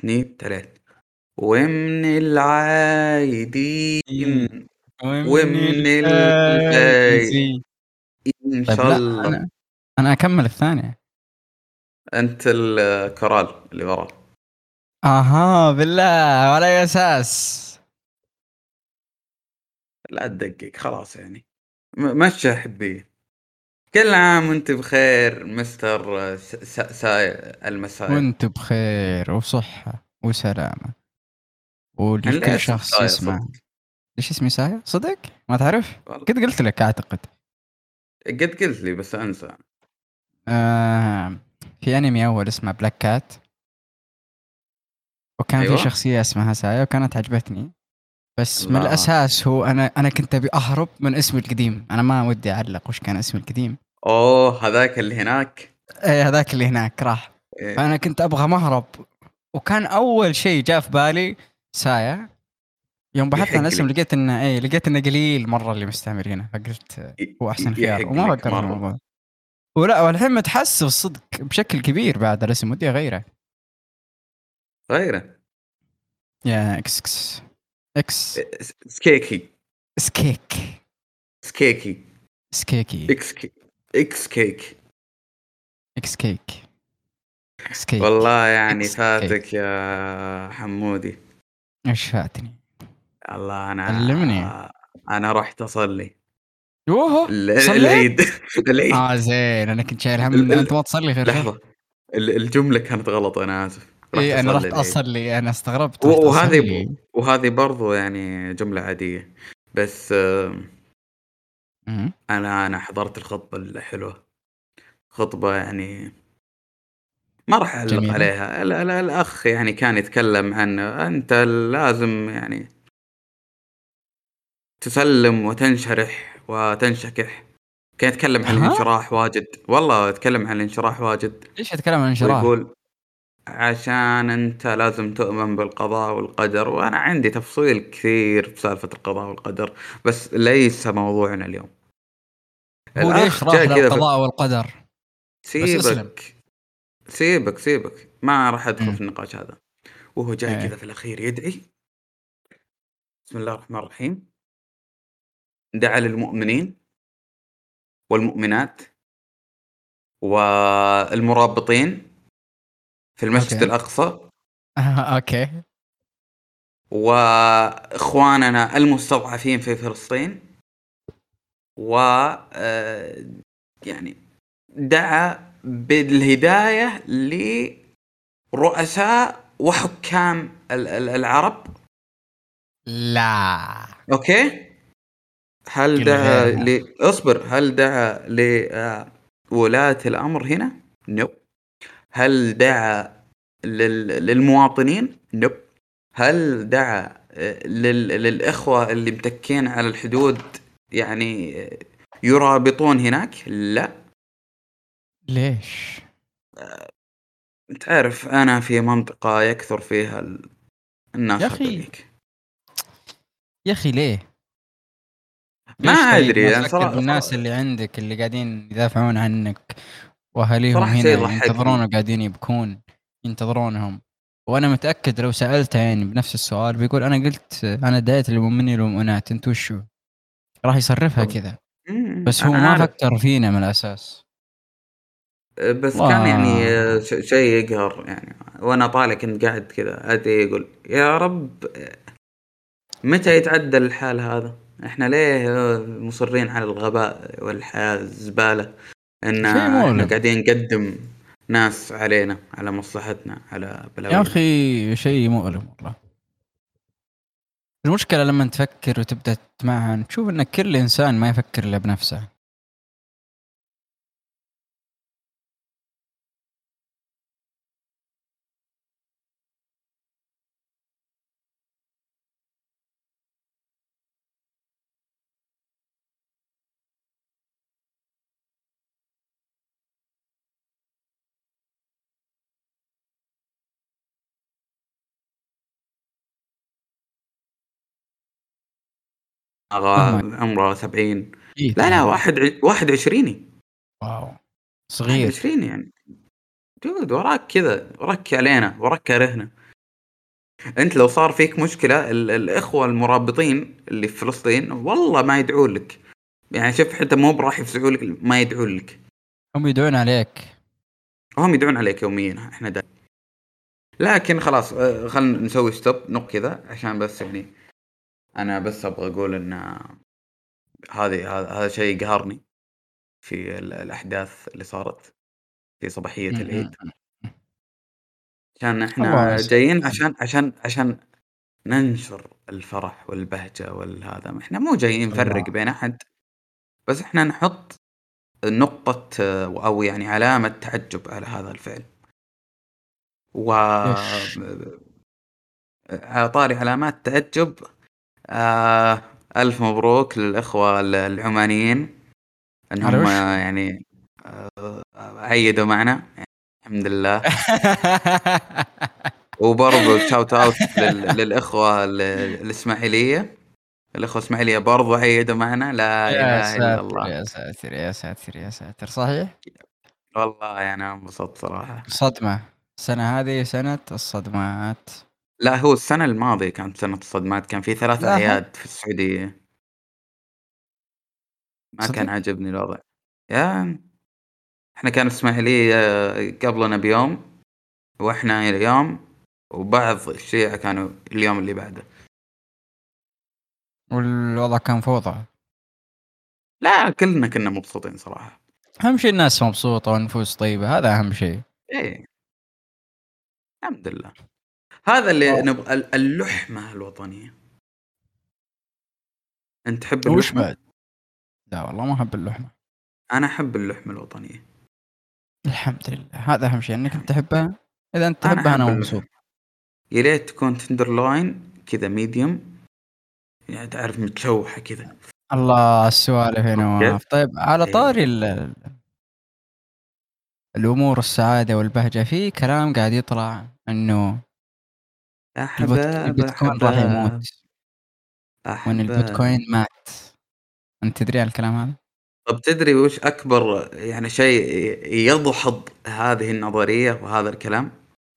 اثنين ثلاث ومن العايدين. ومن ومن الفايزين الفايزين إن طيب شاء الله أنا أنا أكمّل الثانية. أنت الكورال اللي ورا. أها بالله على أي أساس؟ لا تدقق خلاص يعني م مشّي حبية. كل عام وأنت بخير مستر س س ساي المسايا. وأنت بخير وصحة وسلامة. ولكل شخص يسمع. صدق؟ ليش اسمي سايا؟ صدق؟ ما تعرف؟ والله. قد قُلت لك أعتقد. قد قلت لي بس أنسى. آآ في أنمي أول اسمه بلاك كات. وكان. في شخصية اسمها سايا وكانت عجبتني. بس من الله. الأساس هو أنا أنا كنت أبي أهرب من اسمي القديم، أنا ما ودي أعلّق وش كان اسمي القديم. أوه هذاك اللي هناك؟ إيه هذاك اللي هناك راح. إيه. فأنا كنت أبغى مهرب وكان أول شيء جاء في بالي سايا. يوم بحثت عن الاسم. لقيت إنه إيه لقيت إنه قليل مرّة اللي مستعملينه فقلت هو أحسن ي خيار وما فكرت. الموضوع. ولأ والحين متحسّس صدق بشكل كبير بعد الاسم ودي أغيره. غيره. يا إكس إكس إكس أ س سكيكي. سكيك. سكيكي. سكيكي. إكس ك إكس كيك. إكس كيك. سكيك. والله يعني. فاتك يا حمودي. إيش فاتني؟ الله أنا علّمني. أنا رُحت! ال صلّيت؟ العيد العيد. آه زين أنا كنت شايل هم ال ما تصلّي غير خير. لحظة ال الجملة كانت غلط أنا آسف. أنا أصلّي رُحت العيد. أصلّي أنا استغربت وهذه. وهذه برضه يعني جملة عادية. بس اهم. أنا أنا حضرت الخطبة الحلوة. خطبة يعني ما راح جميلة. عليها. ال ال الأخ يعني كان يتكلم عن أنت لازم يعني تسلّم وتنشرح وتنشكح. كان يتكلم عن؟ الانشراح واجد. والله يتكلم عن الانشراح واجد. ليش يتكلم عن الانشراح؟ ويقول عشان أنت لازم تؤمن بالقضاء والقدر، وأنا عندي تفصيل كثير بسالفة القضاء والقدر، بس ليس موضوعنا اليوم. هو ليش الأخ راح للقضاء والقدر؟ بس اسلم. سيبك، سيبك، سيبك، ما راح إمم. في النقاش هذا. وهو جاي إيه. كذا في الأخير يدعي. بسم الله الرحمن الرحيم. دعا للمؤمنين والمؤمنات والمرابطين في المسجد okay. الأقصى. أها okay. وإخواننا المستضعفين في فلسطين. و آآ يعني دعا بالهداية لرؤساء وحكام ال ال العرب. لا. أوكي؟ هل دعا. ل اصبر، هل دعا ل آآ ولاة الأمر هنا؟ no. هل دعا لل للمواطنين؟ no. هل دعا آآ لل للإخوة اللي متكين على الحدود يعني يرابطون هناك؟ لا. ليش؟ آآ أنت عارف أنا في منطقة يكثر فيها ال الناس يا أخي. يا أخي ليه؟ ما ما يعني تفكر صرا بالناس صرا اللي عندك اللي قاعدين يدافعون عنك شيء هنا يضحكني. ينتظرون وقاعدين يبكون ينتظرونهم. وأنا متأكد لو سألته يعني بنفس السؤال بيقول أنا قلت أنا دعيت للمؤمنين والمؤمنات أنتم وشو؟ راح يصرفها كذا. بس هو ما. فكر فينا من الأساس. آآ بس كان يعني الله. ش شيء يقهر يعني وأنا طالع كنت قاعد كذا أدعي أقول يا رب متى يتعدل الحال هذا؟ إحنا ليه مصرين على الغباء والحياة الزبالة؟ إحنا مؤلم. قاعدين نقدم ناس علينا، على مصلحتنا، على يا بلاوينا. أخي شيء مؤلم والله. المشكلة لمّا تفكر وتبدأ تتمعن تشوف إن كل إنسان ما يفكر إلا بنفسه. أغا عمره 70 إيه لا، لا. واحد ع واحد وعشريني. واو! واحد صغير. وعشريني يعني. dude وراك كذا، وراك علينا، وراك كارهنا. أنت لو صار فيك مشكلة ال- الإخوة المرابطين اللي في فلسطين والله ما يدعون لك يعني شوف حتى مو براح يفزعوا لك ما يدعون لك هم يدعون عليك هم يدعون عليك يوميا إحنا دا. لكن خلاص آه، خلينا نسوي stop نق كذا عشان بس يعني أنا بس أبغى أقول إن هذه هذا هذا شيء قهرني في ال- الأحداث اللي صارت في صباحية م- العيد. عشان الله إحنا يسلمك. جايين عشان عشان عشان ننشر الفرح والبهجة والهذا إحنا مو جايين نفرق الله. بين أحد بس إحنا نحط نقطة أو يعني علامة تعجب على هذا الفعل و إيش؟ على طاري علامات تعجب آه ألف مبروك للإخوة ال- العمانيين أنهم؟ آه، يعني آه عيدوا معنا الحمد لله. وبرضو shout out لل- للإخوة ال- الإسماعيلية. الإخوة الإسماعيلية برضو عيدوا معنا لا إلا ساتر الله. يا ساتر يا ساتر يا ساتر. صحيح؟ والله أنا انبسطت صراحة. صدمة. السنة هذه سنة الصدمات. لا هو السنة الماضية كانت سنة الصدمات كان في ثلاث لا، أعياد في السعودية. ما كان صدق؟ عاجبني الوضع. يا إحنا كان الإسماعيلية قبلنا بيوم وإحنا يوم وبعض الشيعة كانوا اليوم اللي بعده. والوضع كان فوضى لا كلنا كنا مبسوطين صراحة. أهم شيء الناس مبسوطة والنفوس طيبة هذا أهم شيء. إيه. الحمد لله. هذا اللي آه. نبغى ال- اللحمة الوطنية أنت تحب وش؟ بعد؟ لا والله ما أحب اللحمة أنا أحب اللحمة الوطنية الحمد لله هذا أهم شيء أنت تحبها أنت أنا تحبها أحب اللحمة مبسوط يا ريت تكون tenderloin كذا medium يعني تعرف متشوحة كذا الله السوالف يا. نواف طيب على إيه. طاري ال- ال- الأمور السعادة والبهجة في كلام قاعد يطلع إنه يا البت- حباب البيتكوين راح أحباب يموت أحباب البيتكوين مات؟ أنت تدري عن الكلام هذا؟ طب تدري وش أكبر يعني شيء يضحض هذه النظرية وهذا الكلام؟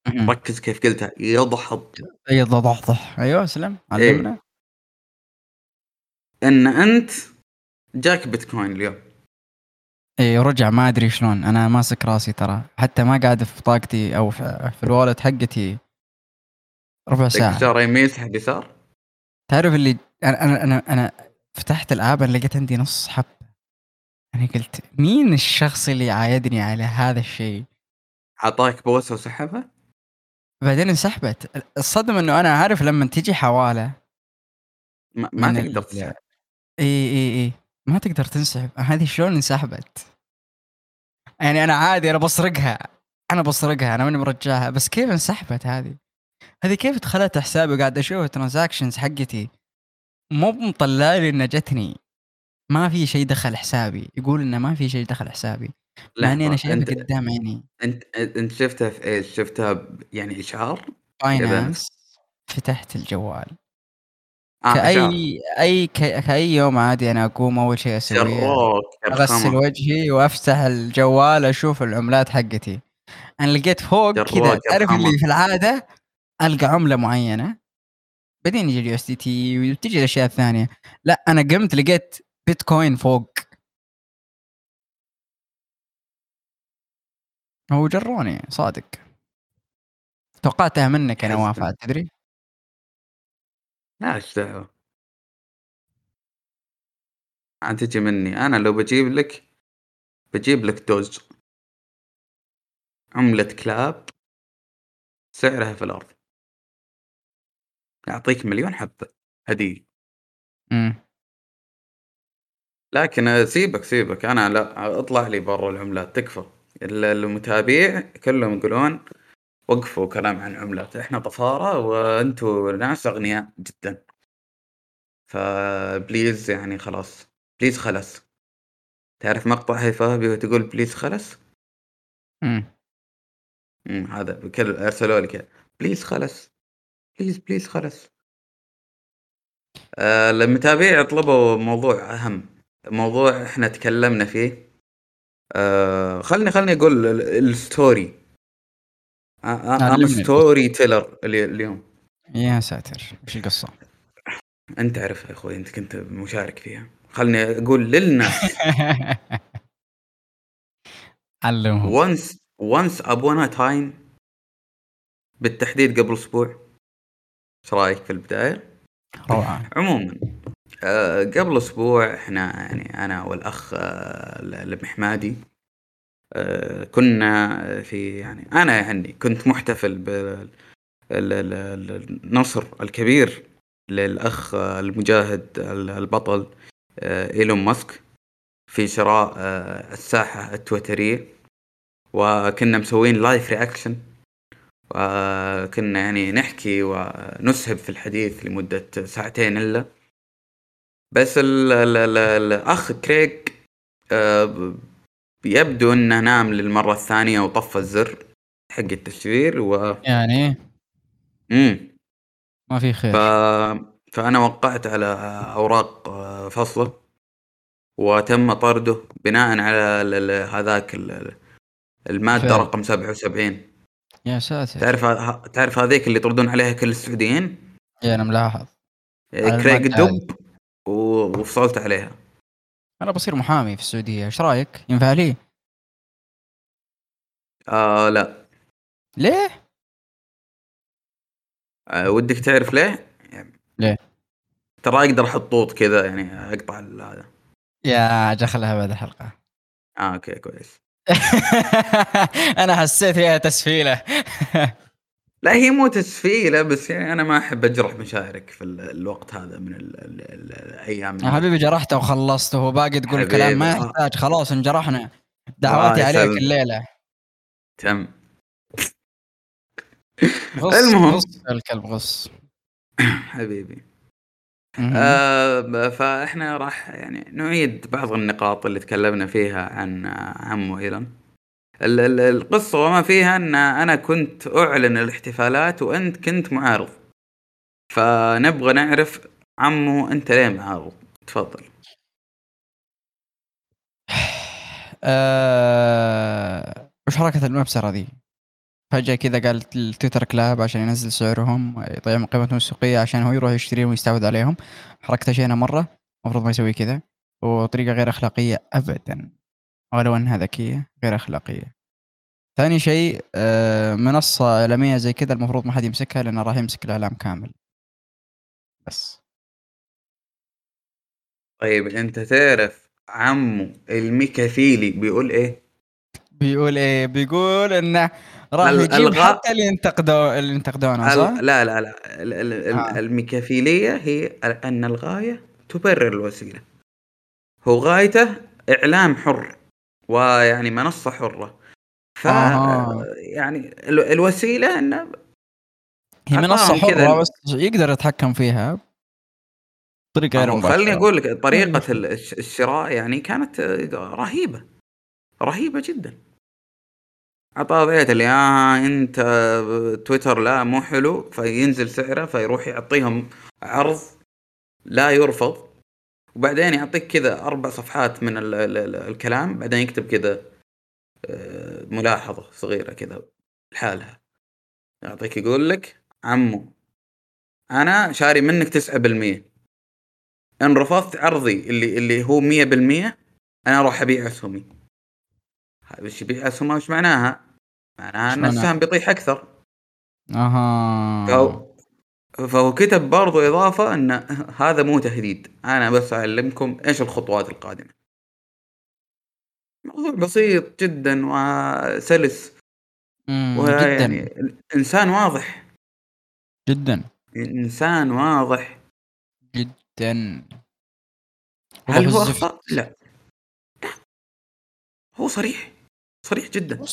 مهم. ركز كيف قلتها يضحض. أي ضحضح أيوه اسلم علمنا. إن أنت جاك بيتكوين اليوم. اي رجع ما أدري شلون. أنا ماسك راسي ترى. حتى ما قاعد في بطاقتي أو في, في الوالد حقتي. ربع ساعة. اشاره يمين سحب يسار تعرف اللي أنا أنا أنا, أنا فتحت الآب أنا لقيت عندي نص حب. أنا قلت مين الشخص اللي عايدني على هذا الشيء؟ أعطاك بوسه وسحبها بعدين انسحبت. الصدمة إنه أنا عارف لما تجي حوالة. ما, ما تقدر تسحب اي اي إي. ما تقدر تنسحب. هذه شلون انسحبت؟ يعني أنا عادي أنا بسرقها. أنا بسرقها أنا ماني مرجعها. بس كيف انسحبت هذه؟ هذه كيف دخلت حسابي قاعد أشوف ال transactions حقتي؟ مو مطلع لي إنها جتني. ما في شيء دخل حسابي. يقول إنه ما في شيء دخل حسابي. مع إني أنا شايفه قدام عيني. أنت أنت شفتها في إيش؟ شفتها ب- يعني إشعار؟ Binance فتحت الجوال. آه إشعار. كاي أي ك- كأي يوم عادي أنا أقوم أول شيء أغسل يرخمه وجهي وأفتح الجوال أشوف العملات حقتي. أنا لقيت فوق كذا تعرف. اللي في العادة؟ ألقى عملة معينة بعدين يجي ال USDT وتجي الأشياء الثانية. لا أنا قمت لقيت بيتكوين فوق. هو جروني صادق. توقعتها منك. نواف عاد تدري؟ لا إيش دعوة؟ عاد تجي مني. أنا لو بجيب لك بجيب لك دوج. عملة كلاب سعرها في الأرض. اعطيك مليون حبة هدية. إمم. لكن سيبك سيبك أنا لا اطلع لي برا العملات تكفى. ال- المتابع كلهم يقولون وقفوا كلام عن العملات إحنا طفارة وأنتوا ناس أغنياء جدا. ف please يعني خلاص please خلص. تعرف مقطع هيفا وهي تقول please خلص؟ إمم. إمم هذا بكل أرسلوا لي كذا please خلص. please please خلص آه المتابعين طلبوا موضوع أهم موضوع إحنا تكلمنا فيه. آه خلني خلني أقول ال- ال story أنا story teller اليوم. يا ساتر إيش القصة؟ أنت عارفها يا أخوي أنت كنت مشارك فيها. خلني أقول للناس. علمهم. once once upon a time بالتحديد قبل أسبوع إيش رأيك في البداية؟ روعة عموما آه، قبل أسبوع إحنا يعني أنا والأخ آه، المحمادي آه، كنا في يعني أنا يعني كنت محتفل بالنصر الكبير للأخ المجاهد البطل إيلون ماسك في شراء الساحة التويترية وكنا مسوين live reaction وكنا يعني نحكي ونسهب في الحديث لمدة ساعتين إلا بس ال ال ال الأخ كريج آه يبدو أنه نام للمرة الثانية وطفى الزر حق التشفير و يعني مم. ما في خير ف... فأنا وقعت على أوراق فصله وتم طرده بناء على هذاك المادة فعلا. رقم 77 يا ساتر. تعرف تعرف هذيك اللي يطردون عليها كل السعوديين؟ اي أنا ملاحظ. كريج الدب وفصلت عليها. أنا بصير محامي في السعودية. إيش رأيك؟ ينفع لي؟ آه لا. ليه؟ آه ودك تعرف ليه؟ ليه؟ ترى أقدر أحط طوط كذا يعني أقطع هذا. يا جخلها بعد الحلقة. آه أوكي كويس. أنا حسيت فيها تسفيلة. لا هي مو تسفيلة بس يعني أنا ما أحب أجرح مشاعرك في الوقت هذا من ال ال ال الأيام يا حبيبي جرحته وخلصته. وباقي تقول كلام ما يحتاج. خلاص انجرحنا. دعواتي عليك الليلة. تم. غص المهم. غص الكلب غص حبيبي. آه فاحنا راح يعني نعيد بعض النقاط اللي تكلمنا فيها عن عمو إيلون. القصة وما فيها أن أنا كنت أعلن الاحتفالات وأنت كنت معارض. فنبغى نعرف عمو أنت ليه معارض؟ تفضل. آه... وش حركة المبسرة ذي؟ فجأة كذا قال التويتر كلاب عشان ينزل سعرهم يضيع من قيمتهم السوقية عشان هو يروح يشتريهم ويستحوذ عليهم. حركته شينة مرة المفروض ما يسوي كذا. وطريقة غير أخلاقية أبدا. ولو أنها ذكية غير أخلاقية. ثاني شيء آه، منصة إعلامية زي كذا المفروض ما حد يمسكها لأنه راح يمسك الإعلام كامل. بس. طيب أنت تعرف عمو الميكافيلي بيقول إيه؟ بيقول إيه؟ بيقول إنه راح يجيب. حتى اللي ينتقدوا اللي ينتقدونه صح؟ لا لا لا آه. الميكافيلية هي أن الغاية تبرر الوسيلة هو غايته إعلام حر ويعني منصة حرة ف آه. يعني الوسيلة إنه هي منصة حرة بس يقدر يتحكم فيها بطريقة غير مباشرة خليني أقول لك طريقة الشراء يعني كانت رهيبة رهيبة جدا عطاه اللي آه أنت تويتر لا مو حلو. فينزل سعره فيروح يعطيهم عرض لا يرفض. وبعدين يعطيك كذا أربع صفحات من ال ال الكلام. بعدين يكتب كذا آه، ملاحظة صغيرة كذا لحالها. يعطيك يقول لك عمو أنا شاري منك تسعة بالمية. إن رفضت عرضي اللي اللي هو مية بالمية أنا أروح أبيع أسهمي. وش يبيع اسهمه وش معناها؟ معناها إن السهم بيطيح أكثر. أها. فهو, فهو كتب برضو إضافة إن هذا مو تهديد. أنا بس أعلمكم إيش الخطوات القادمة. موضوع بسيط جدا وسلس. ويعني انسان واضح. جدا. انسان واضح. جدا. هل هو اخطا؟ لا. هو صريح. صريح جدا.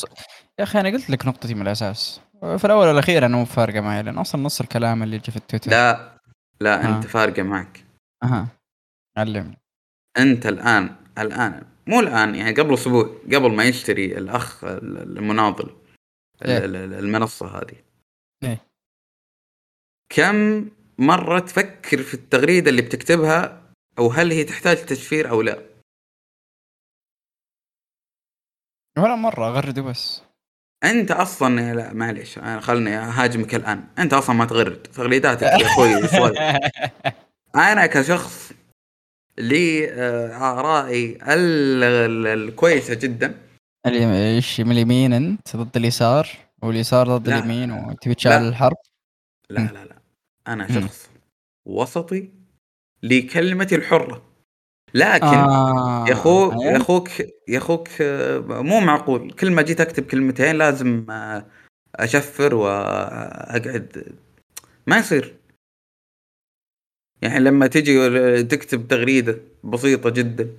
يا أخي أنا قلت لك نقطتي من الأساس. في الأول والأخير أنا مو فارقة معي لأن أصلا نص الكلام اللي يجي في التويتر. لا لا آه. أنت فارقة معك. أها. علمني. أنت الآن الآن مو الآن يعني قبل أسبوع قبل ما يشتري الأخ المناضل إيه؟ المنصة هذه. إيه؟ كم مرة تفكر في التغريدة اللي بتكتبها أو هل هي تحتاج تشفير أو لا؟ ولا مرة اغرده بس أنت أصلا لا معليش خلني أهاجمك الآن. أنت أصلا ما تغرد. تغريداتك يا أخوي شوي أنا كشخص لي آه، آرائي ال- ال- الكويسة جدا. إيش من اليمين أنت؟ ضد اليسار؟ واليسار ضد لا. اليمين وتبي تشعل. الحرب؟ لا. لا لا. أنا. شخص وسطي لكلمتي الحرة. لكن آه. يا أخوك أيوة. يا أخوك يا أخوك آه، مو معقول كل ما جيت أكتب كلمتين لازم آه، أشفر وأقعد ما يصير يعني لما تجي تكتب تغريدة بسيطة جدا.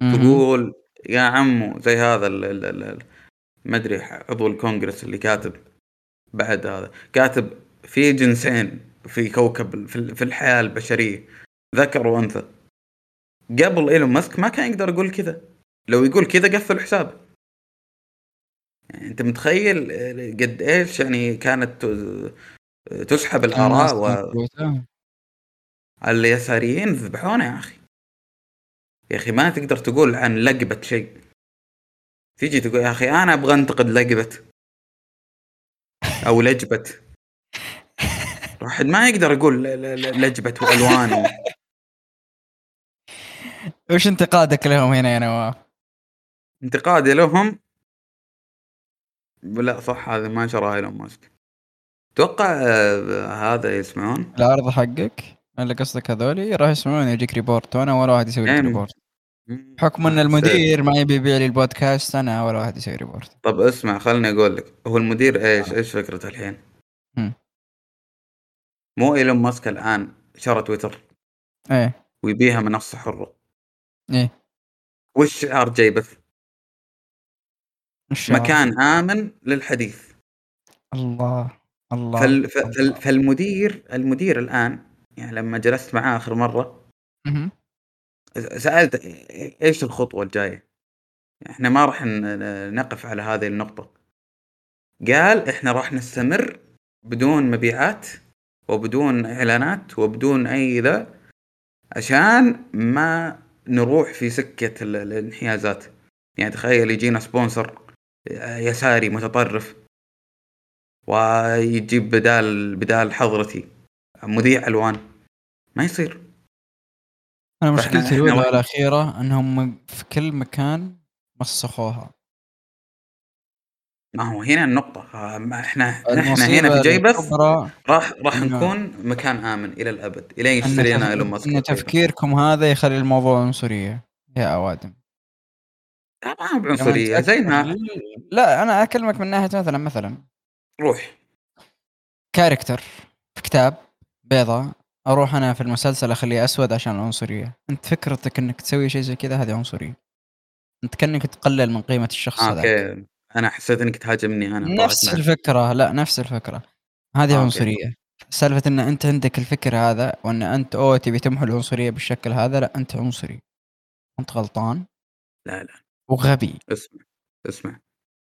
تقول يا عمو زي هذا ما أدري عضو الكونغرس اللي كاتب بعد هذا كاتب في جنسين في كوكب في الحياة البشرية ذكر وأنثى قبل إيلون ماسك ما كان يقدر يقول كذا. لو يقول كذا قفل حسابه يعني أنت متخيل قد إيش يعني كانت تسحب الآراء مكبوتة. واليساريين ذبحونا يا أخي. يا أخي ما تقدر تقول عن لقبة شيء. تيجي تقول يا أخي أنا أبغى أنتقد لقبة. أو لجبة. واحد ما يقدر يقول ل- ل- ل- لجبة وألوان. و- وش انتقادك لهم هنا يا نواف؟ انتقادي لهم؟ لا صح هذا ما شراه إيلون ماسك. أتوقع آه، هذا يسمعون؟ العرض حقك. اللي قصدك هذولي راح يسمعون يجيك report. وأنا ولا واحد يسوي يعني- report. بحكم إن المدير ما يبي يبيع لي البودكاست أنا ولا واحد يسوي report. طب اسمع خلني أقول لك. هو المدير إيش؟ إيش فكرته الحين؟ هم. مو إيلون ماسك الآن شرى تويتر. إيه. ويبيها منصة حرة. إيه. وش شعار جايبه وش مكان آمن للحديث. الله الله فال... فال... فالمدير المدير الآن يعني لما جلست معاه آخر مرة. سألت إيش الخطوة الجاية؟ إحنا ما راح نقف على هذه النقطة. قال إحنا راح نستمر بدون مبيعات وبدون إعلانات وبدون أي ذا عشان ما نروح في سكة ال- الانحيازات. يعني تخيل يجينا sponsor يساري متطرف ويجيب بدال بدال حضرتي مذيع ألوان. ما يصير. أنا مشكلتي الاولى والاخيره إنهم في كل مكان مسخوها. ما هو هنا النقطة آه، إحنا إحنا هنا في جيبث راح راح نكون مكان آمن إلى الأبد إلين أن, يشترينا تف... ايلون ماسك إن. تفكيركم هذا يخلي الموضوع عنصرية يا أوادم. لا ما هو بعنصرية زي ما لا أنا أكلمك من ناحية مثلا مثلا. روح. character في كتاب بيضة أروح أنا في المسلسل أخليه أسود عشان العنصرية. أنت فكرتك إنك تسوي شيء زي كذا هذه عنصرية. أنت كأنك تقلل من قيمة الشخص هذا أنا حسيت إنك تهاجمني أنا طلعت نفس. الفكرة لا نفس الفكرة. هذه آه،. عنصرية. سالفة إن أنت عندك الفكر هذا وإن أنت اوه تبي تمحو العنصرية بالشكل هذا لا أنت عنصري. أنت غلطان. لا لا. وغبي. اسمع اسمع.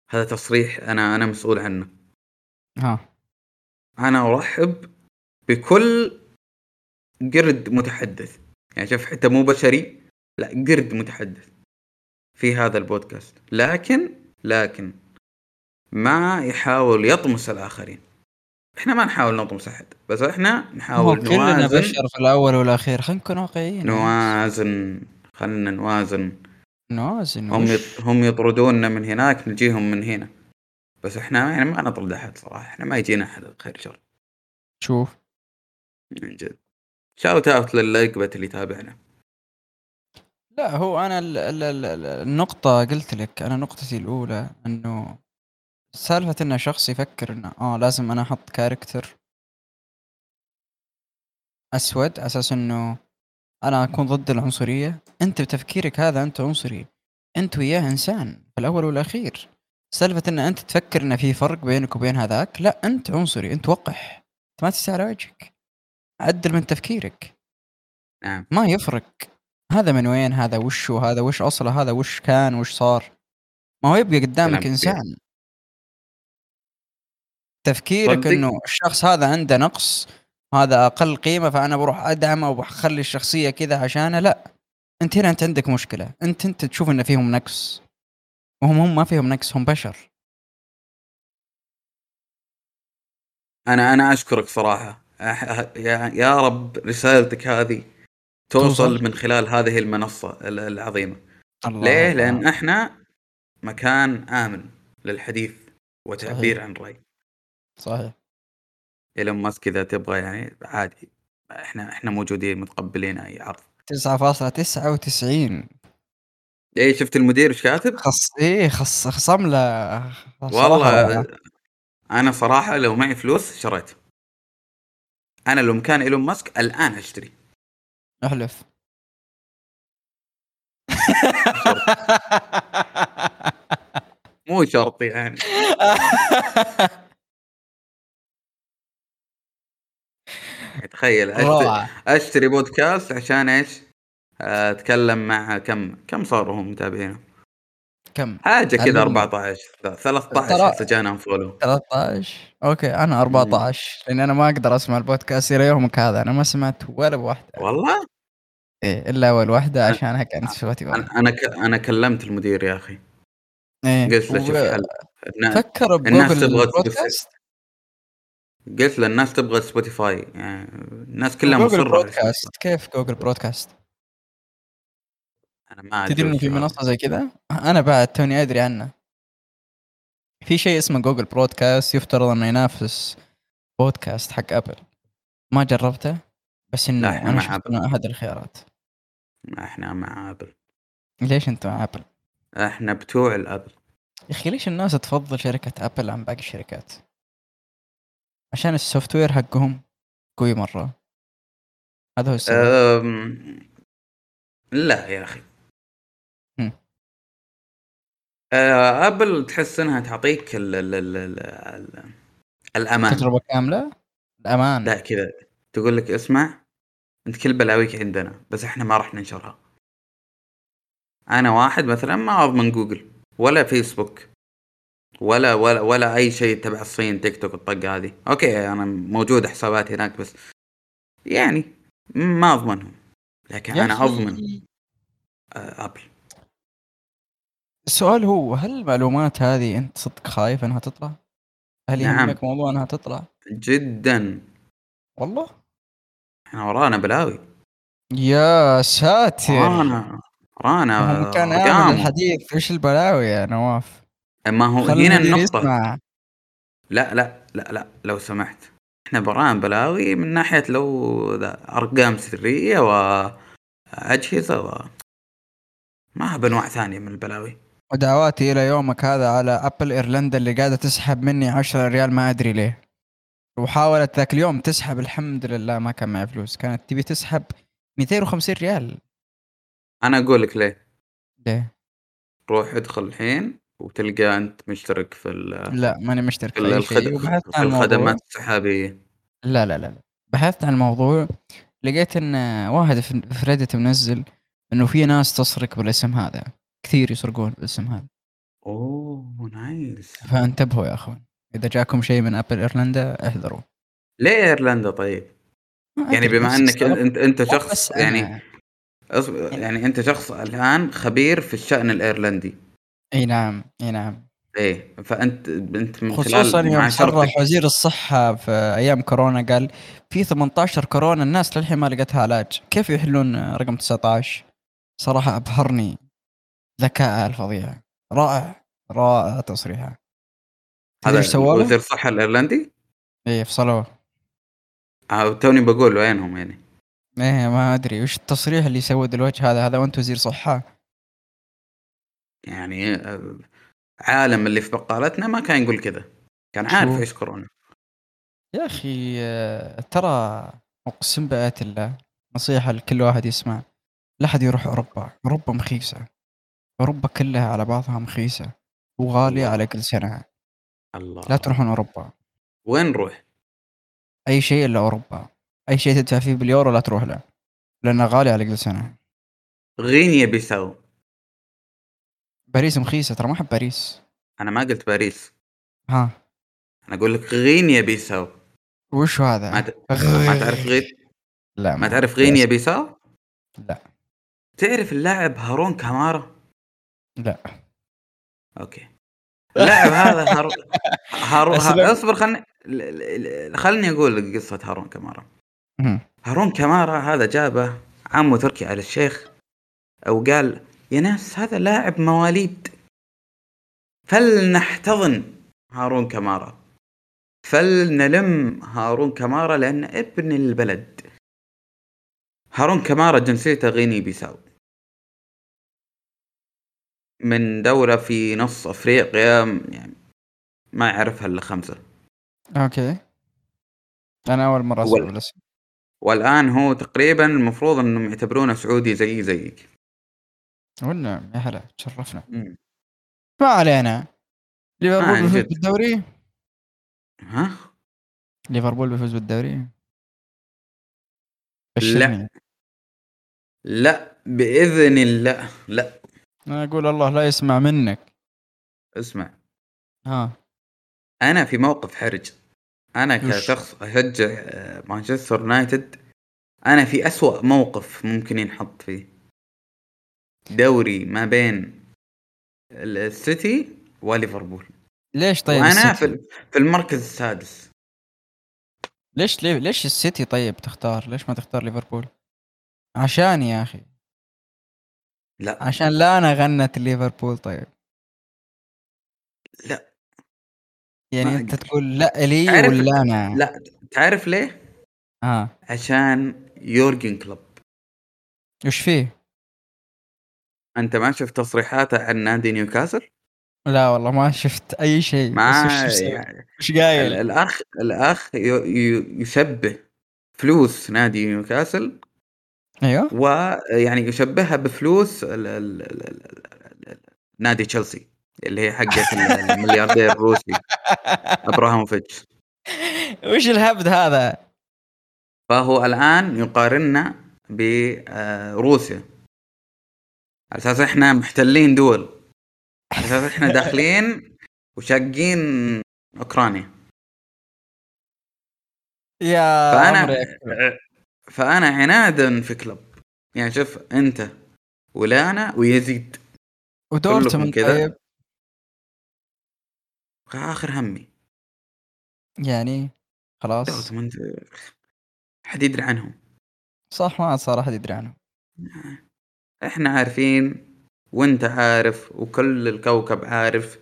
هذا تصريح أنا أنا مسؤول عنه. ها. أنا أرحب بكل قرد متحدث. يعني شوف حتى مو بشري لا قرد متحدث في هذا البودكاست. لكن لكن ما يحاول يطمس الآخرين. إحنا ما نحاول نطمس أحد بس إحنا نحاول كلنا نوازن بشر في الأول والأخير خلينا نكون واقعيين. نوازن خلنا نوازن. نوازن هم؟ يط... هم يطردوننا من هناك نجيهم من هنا. بس إحنا يعني ما نطرد أحد صراحة إحنا ما يجينا أحد خير شر شوف. من جد. shout out للقبة اللي يتابعنا. لا هو أنا ال ال ال ال- النقطة قلت لك أنا نقطتي الأولى إنه سالفة انه شخص يفكر إنه آه لازم أنا أحط character أسود على أساس إنه أنا أكون ضد العنصرية. أنت بتفكيرك هذا أنت عنصري. أنت وياه إنسان في الأول والأخير. سالفة إن أنت تفكر إن في فرق بينك وبين هذاك لا أنت عنصري أنت وقح. أنت ما تستاهل وجهك عدل من تفكيرك. نعم. ما يفرق. هذا من وين؟ هذا وش هذا وش أصله؟ هذا وش كان؟ وش صار؟ ما هو يبقى قدامك. إنسان. تفكيرك. إنه الشخص هذا عنده نقص هذا أقل قيمة فأنا بروح أدعمه وبخلي الشخصية كذا عشانه؟ لا. أنت هنا أنت عندك مشكلة. أنت أنت تشوف إن فيهم نقص. وهم هم ما فيهم نقص هم بشر. أنا أنا أشكرك صراحة. يا رب رسالتك هذه توصل توصل. من خلال هذه المنصة ال- العظيمة الله ليه؟ الله. لأن إحنا مكان آمن للحديث وتعبير صحيح. عن الراي صحيح إيلون ماسك إذا تبغى يعني عادي إحنا إحنا موجودين متقبلين أي عرض 9.99 إيه شفت المدير إيش كاتب؟ خص إيه خص خصم له والله. أنا صراحة لو معي فلوس شريت أنا لو مكان إيلون ماسك الآن أشتري أحلف. مو شرط. يعني. تخيل أشت- روعة أشتري بودكاست عشان إيش؟ أتكلم مع كم كم صاروا هم متابعين كم؟ حاجة كذا علمني. 14 لا، 13 ترى- هسه جانا unfollow 13 okay أنا 14 لأن أنا ما أقدر أسمع البودكاست إلى يومك هذا. أنا ما سمعت ولا بواحدة. والله؟ إيه إلا أول واحدة عشانها كانت Spotify أنا أنا ك... أنا كلمت المدير يا أخي. إيه قلت له شوف حل فكر الناس تبغى بودكاست قلت له الناس تبغى Spotify يعني الناس كلها جوجل مصرة على بودكاست كيف Google Podcast أنا ما تدري إنه في منصة زي كذا أنا بعد توني أدري عنه. في شيء اسمه Google Podcast يفترض إنه ينافس بودكاست حق Apple ما جربته بس إنه لا، أنا شفت. إنه أحد الخيارات. إحنا مع Apple ليش أنت مع Apple؟ إحنا بتوع ال Apple يا أخي ليش الناس تفضل شركة Apple عن باقي الشركات؟ عشان ال software حقهم قوي مرة. هذا هو السبب. لا يا أخي. Apple تحس إنها تعطيك ال... ال... ال... ال... ال... الأمان. تجربة كاملة؟ الأمان. لا كذا. تقول لك اسمع أنت كل بلاويك عندنا بس إحنا ما راح ننشرها. أنا واحد مثلا ما اضمن جوجل ولا فيسبوك ولا ولا ولا أي شيء تبع الصين تيك توك الطقة هذه. okay أنا موجود حساباتي هناك بس يعني ما أضمنهم. لكن أنا أضمن آه، Apple. السؤال هو هل المعلومات هذه أنت صدق خايف أنها تطلع؟ هل نعم. يهمك موضوع أنها تطلع؟ جدا والله إحنا ورانا بلاوي يا ساتر ورانا ورانا كان. اعمل الحديث إيش البلاوي يا نواف؟ ما هو هنا النقطة يسمع لا لا لا لا لو سمحت إحنا ورانا بلاوي من ناحية لو أرقام سرية واجهزه و ما بأنواع ثانية من البلاوي ودعواتي إلى يومك هذا على Apple ايرلندا اللي قاعدة تسحب مني 10 ريال ما أدري ليه. وحاولت ذاك اليوم تسحب الحمد لله ما كان معي فلوس. كانت تبي تسحب 250 ريال. أنا أقول لك ليه. ليه؟ روح ادخل الحين وتلقى أنت مشترك في ال- لا ماني مشترك في في الخدمات السحابية. لا لا لا. بحثت عن الموضوع لقيت إن واحد في في ريدت منزل إنه في ناس تسرق بالاسم هذا. كثير يسرقون بالاسم هذا. أوه nice. فانتبهوا يا أخوان إذا جاكم شيء من Apple إيرلندا احذروا. ليه إيرلندا طيب؟ يعني بما إنك أنت أنت شخص يعني يعني أنت شخص الآن خبير في الشأن الإيرلندي. أي نعم أي نعم. إيه فأنت أنت من خصوصا يوم صرح وزير الصحة في أيام كورونا قال في 18 كورونا الناس للحين ما لقتها علاج. كيف يحلون رقم 19 صراحة أبهرني. ذكاء الفظيع. رائع رائع تصريحه. هذا إيش سوى؟ وزير الصحة الإيرلندي؟ إيه فصلوه آه، توني بقول وينهم يعني. إيه ما أدري وش التصريح اللي يسود الوجه هذا. هذا وانت وزير صحة. يعني آه، عالم اللي في بقالتنا ما كان يقول كذا. كان عارف؟ إيش كورونا يا أخي آه، ترى اقسم بآيات الله. نصيحة لكل واحد يسمع. لا أحد يروح أوروبا. أوروبا مخيسة. أوروبا كلها على بعضها مخيسة وغالية الله. على كل سنة. الله. لا تروحون أوروبا. وين نروح؟ أي شيء إلا أوروبا. أي شيء تدفع فيه باليورو لا تروح له لأنه غالي على كل سنة. غينيا بيساو. باريس مخيسة ترى ما أحب باريس. أنا ما قلت باريس. ها. أنا أقول لك غينيا بيساو. وش هذا؟ ما, ت... ما تعرف غي... لا ما تعرف غينيا بيساو؟ لا. تعرف اللاعب هارون كامارا؟ لا. أوكي. اللاعب هذا هارون هارون أسلم. ها... اصبر خلني خلني أقول لك قصة هارون كمارا. هارون كمارا هذا جابه عمه تركي على الشيخ وقال يا ناس هذا لاعب مواليد. فلنحتضن هارون كمارا. فلنلم هارون كمارا لأن ابن البلد. هارون كمارا جنسيته غيني بيساو من دولة في نص أفريقيا يعني ما يعرفها إلا خمسة. أوكي. أنا أول مرة أسمع أول. الاسم. والآن هو تقريبا المفروض أنهم يعتبرونه سعودي زي زيك. ولا يا هلا تشرفنا. ما علينا. ليفربول بيفوز. بالدوري؟ ها؟ ليفربول بيفوز بالدوري؟ بشرني لا بإذن الله. لا. أنا أقول الله لا يسمع منك. اسمع. ها. أنا في موقف حرج. أنا؟ كشخص أشجع آه، مانشستر يونايتد. أنا في أسوأ موقف ممكن ينحط فيه. دوري ما بين ال- السيتي وليفربول ليش طيب السيتي؟ في في المركز السادس. ليش ليش السيتي طيب تختار؟ ليش ما تختار ليفربول؟ عشان يا أخي. لا. عشان لا أنا غنت ليفربول طيب. لا. يعني أنت. تقول لا لي ولا أنا؟ لا تعرف ليه؟ ها عشان يورجن كلوب. وش فيه؟ أنت ما شفت تصريحاته عن نادي نيوكاسل؟ لا والله ما شفت أي شيء ما وش يسوي؟ يعني قايل؟ الأخ الأخ يشبه فلوس نادي نيوكاسل أيوه. ويعني يشبهها بفلوس ال ال ال ال ال نادي تشيلسي اللي هي ال- الملياردير الروسي ابراهاموفيتش وش الهبد هذا؟ فهو الآن يقارننا بروسيا على أساس إحنا محتلين دول. على أساس إحنا داخلين وشاقين أوكرانيا. يا عمري فأنا عنادا في كلوب يعني شوف أنت ولانا ويزيد. ودورتموند كذا. طيب. آخر همي. يعني خلاص. دورتموند حد يدري عنهم. صح ما صار أحد يدري عنه إحنا عارفين وأنت عارف وكل الكوكب عارف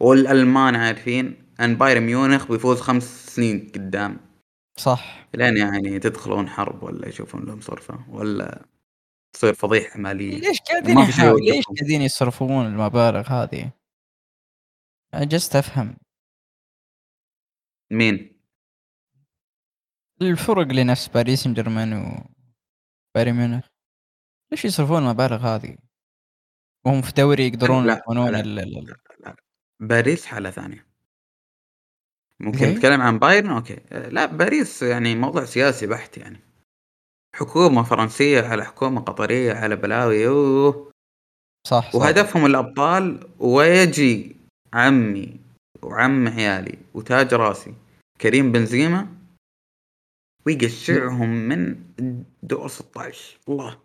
والألمان عارفين أن بايرن ميونخ بيفوز خمس سنين قدام. صح لين يعني تدخلون حرب ولا يشوفون لهم صرفة ولا تصير فضيحة مالية ليش قاعدين شيء يحاول- ليش. قاعدين يصرفون المبالغ هذه؟ جست أفهم مين؟ الفرق لنفس باريس سان جيرمان و بايرن ميونخ ليش يصرفون المبالغ هذه؟ وهم في دوري يقدرون لا، يكونون لا. ال- ال- ال- باريس حالة ثانية ممكن؟ نتكلم عن بايرن okay لا باريس يعني موضوع سياسي بحت يعني حكومة فرنسية على حكومة قطرية على بلاوي أوه. صح صح وهدفهم الأبطال ويجي عمي وعم عيالي وتاج راسي كريم بنزيما ويقشعهم من دور 16 الله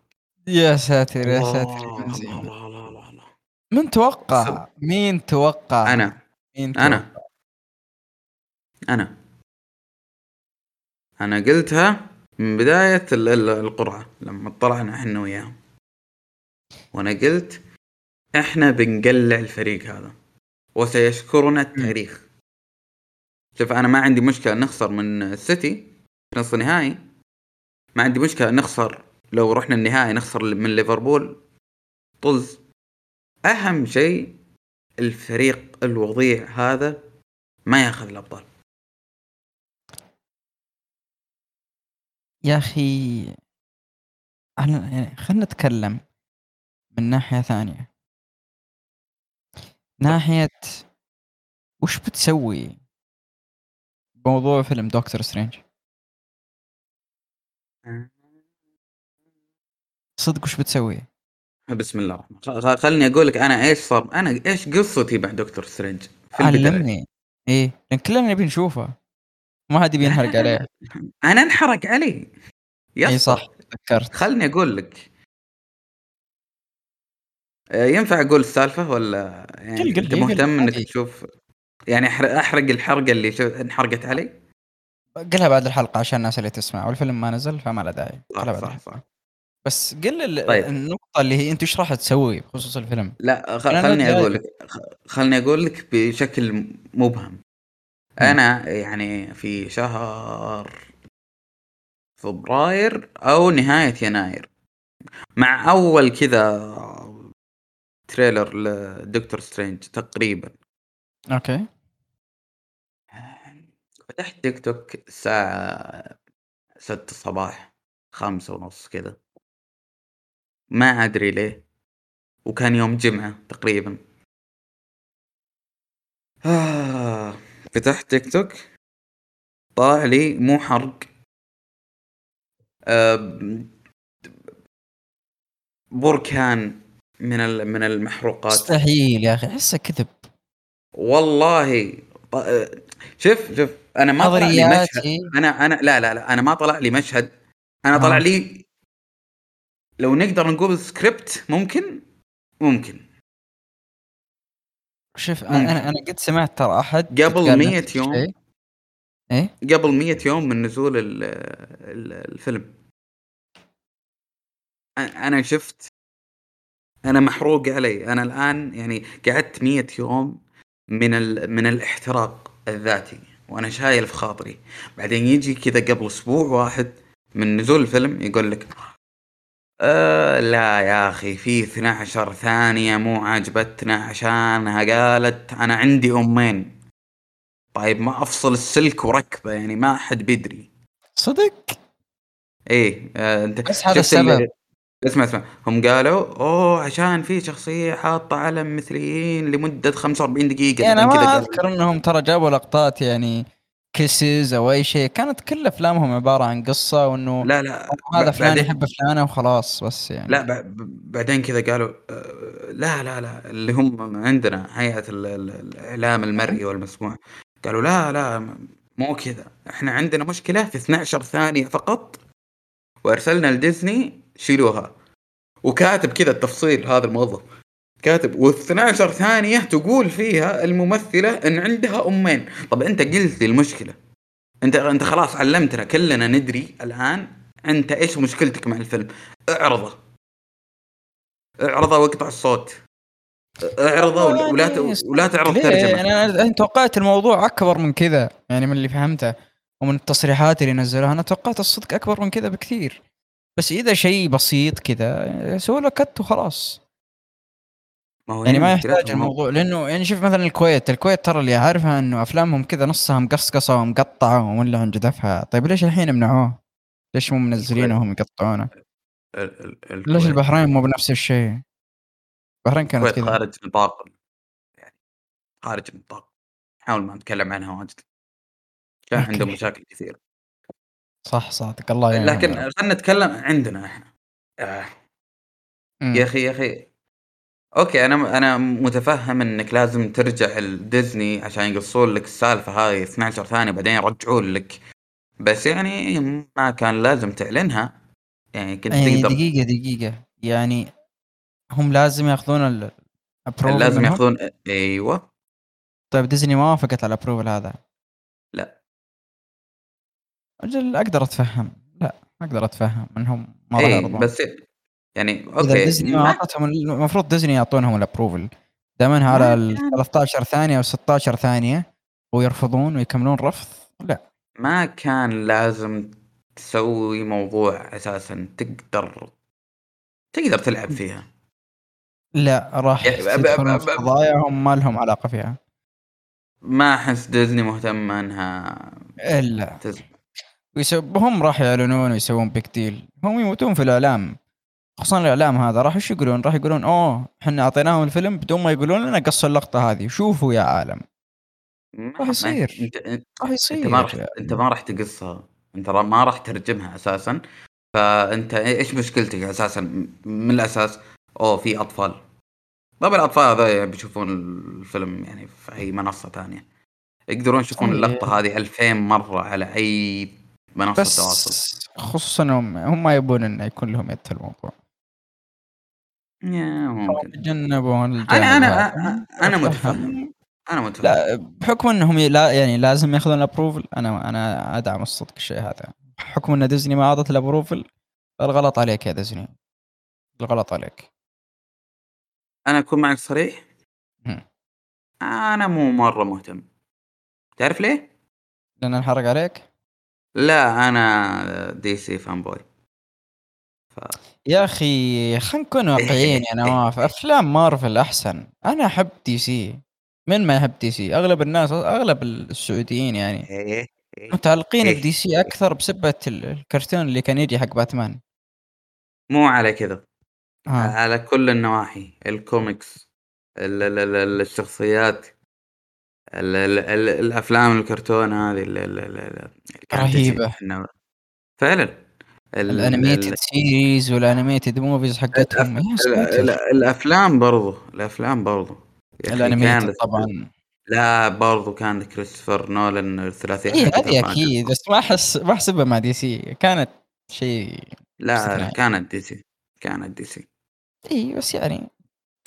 يا ساتر يا ساتر الله. الله الله الله الله من توقع؟ مين توقع؟ أنا مين توقع؟ أنا أنا. أنا قلتها من بداية ال- ال- القرعة لما طلعنا إحنا وياهم. وأنا قلت إحنا بنقلع الفريق هذا وسيشكرنا التاريخ. شوف أنا ما عندي مشكلة نخسر من السيتي في نصف النهائي ما عندي مشكلة نخسر لو رحنا النهائي نخسر من ليفربول. طز. أهم شيء الفريق الوضيع هذا ما ياخذ الأبطال. يا أخي أنا يعني خلينا نتكلم من ناحية ثانية. ناحية وش بتسوي بموضوع فيلم Doctor Strange صدق وش بتسوي؟ بسم الله الرحمن الرحيم. خلني أقول لك أنا إيش صار أنا إيش قصتي مع Doctor Strange. علمني. إيه لأن كلنا نبي نشوفه. ما حد بينحرق عليه. أنا انحرق علي يا اي صح تذكرت. خلني أقول لك. آه، ينفع أقول السالفة ولا يعني قل- أنت مهتم إنك. تشوف يعني أحرق الحرقة اللي انحرقت علي؟ قلها بعد الحلقة عشان الناس اللي تسمع. والفيلم ما نزل فما له داعي. صح قلها بعد صح الحلقة. صح. بس قل طيب. النقطة اللي هي أنت إيش راح تسوي بخصوص الفيلم؟ لا خ- خلني أقول لك خلني أقول لك بشكل مبهم. أنا يعني في شهر فبراير أو نهاية يناير. مع أول كذا trailer ل Doctor Strange تقريبا. okay. فتحت تيك توك الساعة ستة الصباح خمسة ونص كذا. ما أدري ليه. وكان يوم جمعة تقريبا. آه. فتحت تيك توك طلع لي مو حرق آه. بركان من من المحروقات مستحيل يا أخي أحسه كذب والله آه، شوف شوف أنا ما طلع لي مشهد. أنا أنا لا لا لا أنا ما طلع لي مشهد أنا طلع آه. لي لو نقدر نقول سكريبت ممكن ممكن شوف. أنا أنا قد سمعت ترى أحد قبل يتقال 100 نفس يوم. إيه قبل 100 يوم من نزول ال ال الفيلم أنا شفت أنا محروق علي أنا الآن يعني قعدت 100 يوم من ال من الاحتراق الذاتي وأنا شايل في خاطري بعدين يجي كذا قبل أسبوع واحد من نزول الفيلم يقول لك آه لا يا أخي في 12 ثانية مو عاجبتنا عشانها. قالت أنا عندي أمين. طيب ما أفصل السلك وركبة يعني ما حد بيدري. صدق؟ إيه آه أنت بس هذا السبب. اسمع اسمع. هم قالوا أوه عشان في شخصية حاطة علم مثليين لمدة 45 دقيقة. يعني أنا ما أذكر إنهم ترى جابوا لقطات يعني كيسز أو أي شيء. كانت كل أفلامهم عبارة عن قصة وإنه لا لا هذا فلان يحب فلانة وخلاص بس يعني. لا بعدين كذا قالوا آه، لا لا لا اللي هم عندنا هيئة ال- ال- الإعلام المرئي والمسموع. قالوا لا لا مو كذا. إحنا عندنا مشكلة في 12 ثانية فقط وأرسلنا لديزني شيلوها. وكاتب كذا التفصيل هذا الموظف. كاتب و12 ثانية تقول فيها الممثلة إن عندها أمين. طب أنت قلت لي المشكلة. أنت أنت خلاص علمتنا كلنا ندري الآن أنت إيش مشكلتك مع الفيلم. اعرضه. اعرضه واقطع الصوت. اعرضه ولا- ولا ت- ولا تعرض ليه؟ ترجمة. يعني أنا توقعت الموضوع أكبر من كذا يعني من اللي فهمته. ومن التصريحات اللي نزلوها أنا توقعت الصدق أكبر من كذا بكثير. بس إذا شيء بسيط كذا سووا له كت وخلاص. ما هو يعني ما يحتاج. الموضوع لأنه يعني شوف مثلا الكويت الكويت ترى اللي عارفها إنه أفلامهم كذا نصها مقصقصة ومقطعة ومولع عن جدفها طيب ليش الحين منعوه؟ ليش مو منزلينه وهم يقطعونه؟ ليش البحرين مو بنفس الشيء؟ البحرين كانت الكويت كذا خارج نطاق يعني خارج النطاق نحاول ما نتكلم عنها واجد كان. عندهم مشاكل كثير صح صادق الله يعينهم لكن. خلينا نتكلم عندنا إحنا آه. يا أخي يا أخي أوكي أنا أنا متفهم انك لازم ترجع لديزني عشان يقصون لك السالفة هاي 12 ثانية بعدين يرجعون لك. بس يعني ما كان لازم تعلنها. يعني كنت يعني تقدر دقيقة دقيقة. يعني هم لازم ياخذون ال approval لازم؟ ياخذون أيوه. طيب ديزني ما وافقت على ال approval هذا؟ لا. أجل أقدر أتفهم. لا أقدر أتفهم إنهم ما راح يرضون. بس يعني okay ديزني ما أعطتهم المفروض ديزني يعطونهم ال approval دائما على ما ال كان- 13 ثانية أو 16 ثانية ويرفضون ويكملون رفض؟ لا. ما كان لازم تسوي موضوع أساسا تقدر تقدر تلعب فيها. لا راح يعني ب- ب- يدخلون ب- في ب- قضايا هم ما لهم علاقة فيها. ما أحس ديزني مهتمه أنها إلا. تز... هم راح يعلنون ويسوون بيك ديل هم يموتون في الإعلام. خصوصا الإعلام هذا راح إيش يقولون؟ راح يقولون أوه إحنا أعطيناهم الفيلم بدون ما يقولون لنا قصوا اللقطة هذه شوفوا يا عالم. راح يصير. انت راح يصير انت ما راح يا- أنت ما راح تقصها. أنت ما راح ترجمها أساسا. فأنت إيش مشكلتك أساسا؟ من الأساس أوه في أطفال. طب الأطفال هذا بيشوفون الفيلم يعني في أي منصة ثانية. يقدرون يشوفون صحيح. اللقطة هذه 2000 مرة على أي منصة تواصل. بس خصوصا هم هم ما يبون إنه يكون لهم يد الموضوع. ممكن. الجانب أنا أنا. أنا. متفهم أنا متفق. لا بحكم إنهم لا يعني لازم ياخذون ال approval أنا أنا أدعم الصدق الشيء هذا. بحكم إن ديزني ما أعطت ال approval الغلط عليك يا ديزني. الغلط عليك. أنا أكون معك صريح. أنا مو مرة مهتم. تعرف ليه؟ لأن انحرق عليك؟ لا أنا DC fanboy. ف... يا أخي خلينا نكون واقعيين يا نواف أفلام مارفل أحسن. أنا أحب DC. من ما يحب DC؟ أغلب الناس أغلب السعوديين يعني. إيه، إيه. متعلقين إيه. ب DC أكثر بسبة ال- الكرتون اللي كان يجي حق باتمان. مو على كذا. ها على كل النواحي. الكوميكس ال ال ال ال- الشخصيات ال ال ال الأفلام الكرتون هذه. إحنا- فعلا. الانيميتد ال- سيريز والانيميتد موفيز حقتهم. الأفلام برضو الأفلام برضو. ال animated طبعا. لا برضو كان كريستوفر نولان الثلاثيه اي هذه أكيد بس ما أحس ما احسبها مع DC. كانت شيء لا. كانت DC. كانت DC. اي بس يعني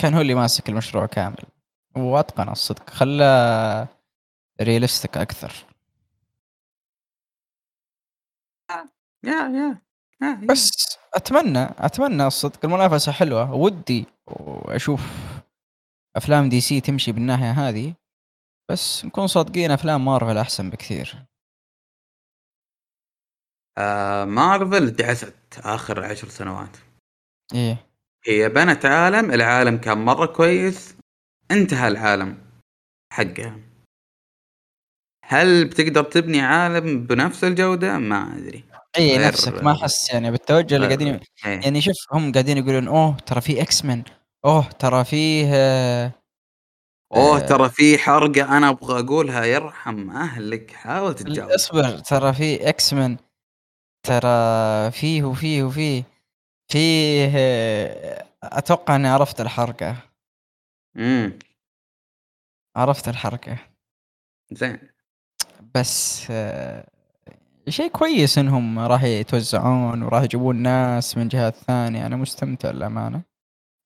كان هو اللي ماسك المشروع كامل. واتقن الصدق. خلاه realistic أكثر. yeah- yeah. بس أتمنى أتمنى الصدق. المنافسة حلوة. ودي أشوف أفلام DC تمشي بالناحية هذه. بس نكون صادقين أفلام مارفل أحسن بكثير. آه مارفل دعست آخر عشر سنوات. إيه. هي بنت عالم العالم كان مرة كويس. انتهى العالم حقها. هل بتقدر تبني عالم بنفس الجودة؟ ما أدري. اي نفسك ما أحس يعني بالتوجه اللي قاعدين إيه. يعني شوف هم قاعدين يقولون أوه ترى في X-Men أوه ترى فيه آه، أوه آه. ترى في حرقة أنا أبغى أقولها يرحم أهلك حاول تتجاوز اصبر ترى في X-Men ترى فيه وفيه وفيه فيه آه، أتوقع إني عرفت الحركة امم عرفت الحركة زين بس آه، شيء كويس إنهم راح يتوزعون وراح يجيبون ناس من جهات ثانية. أنا مستمتع للأمانة.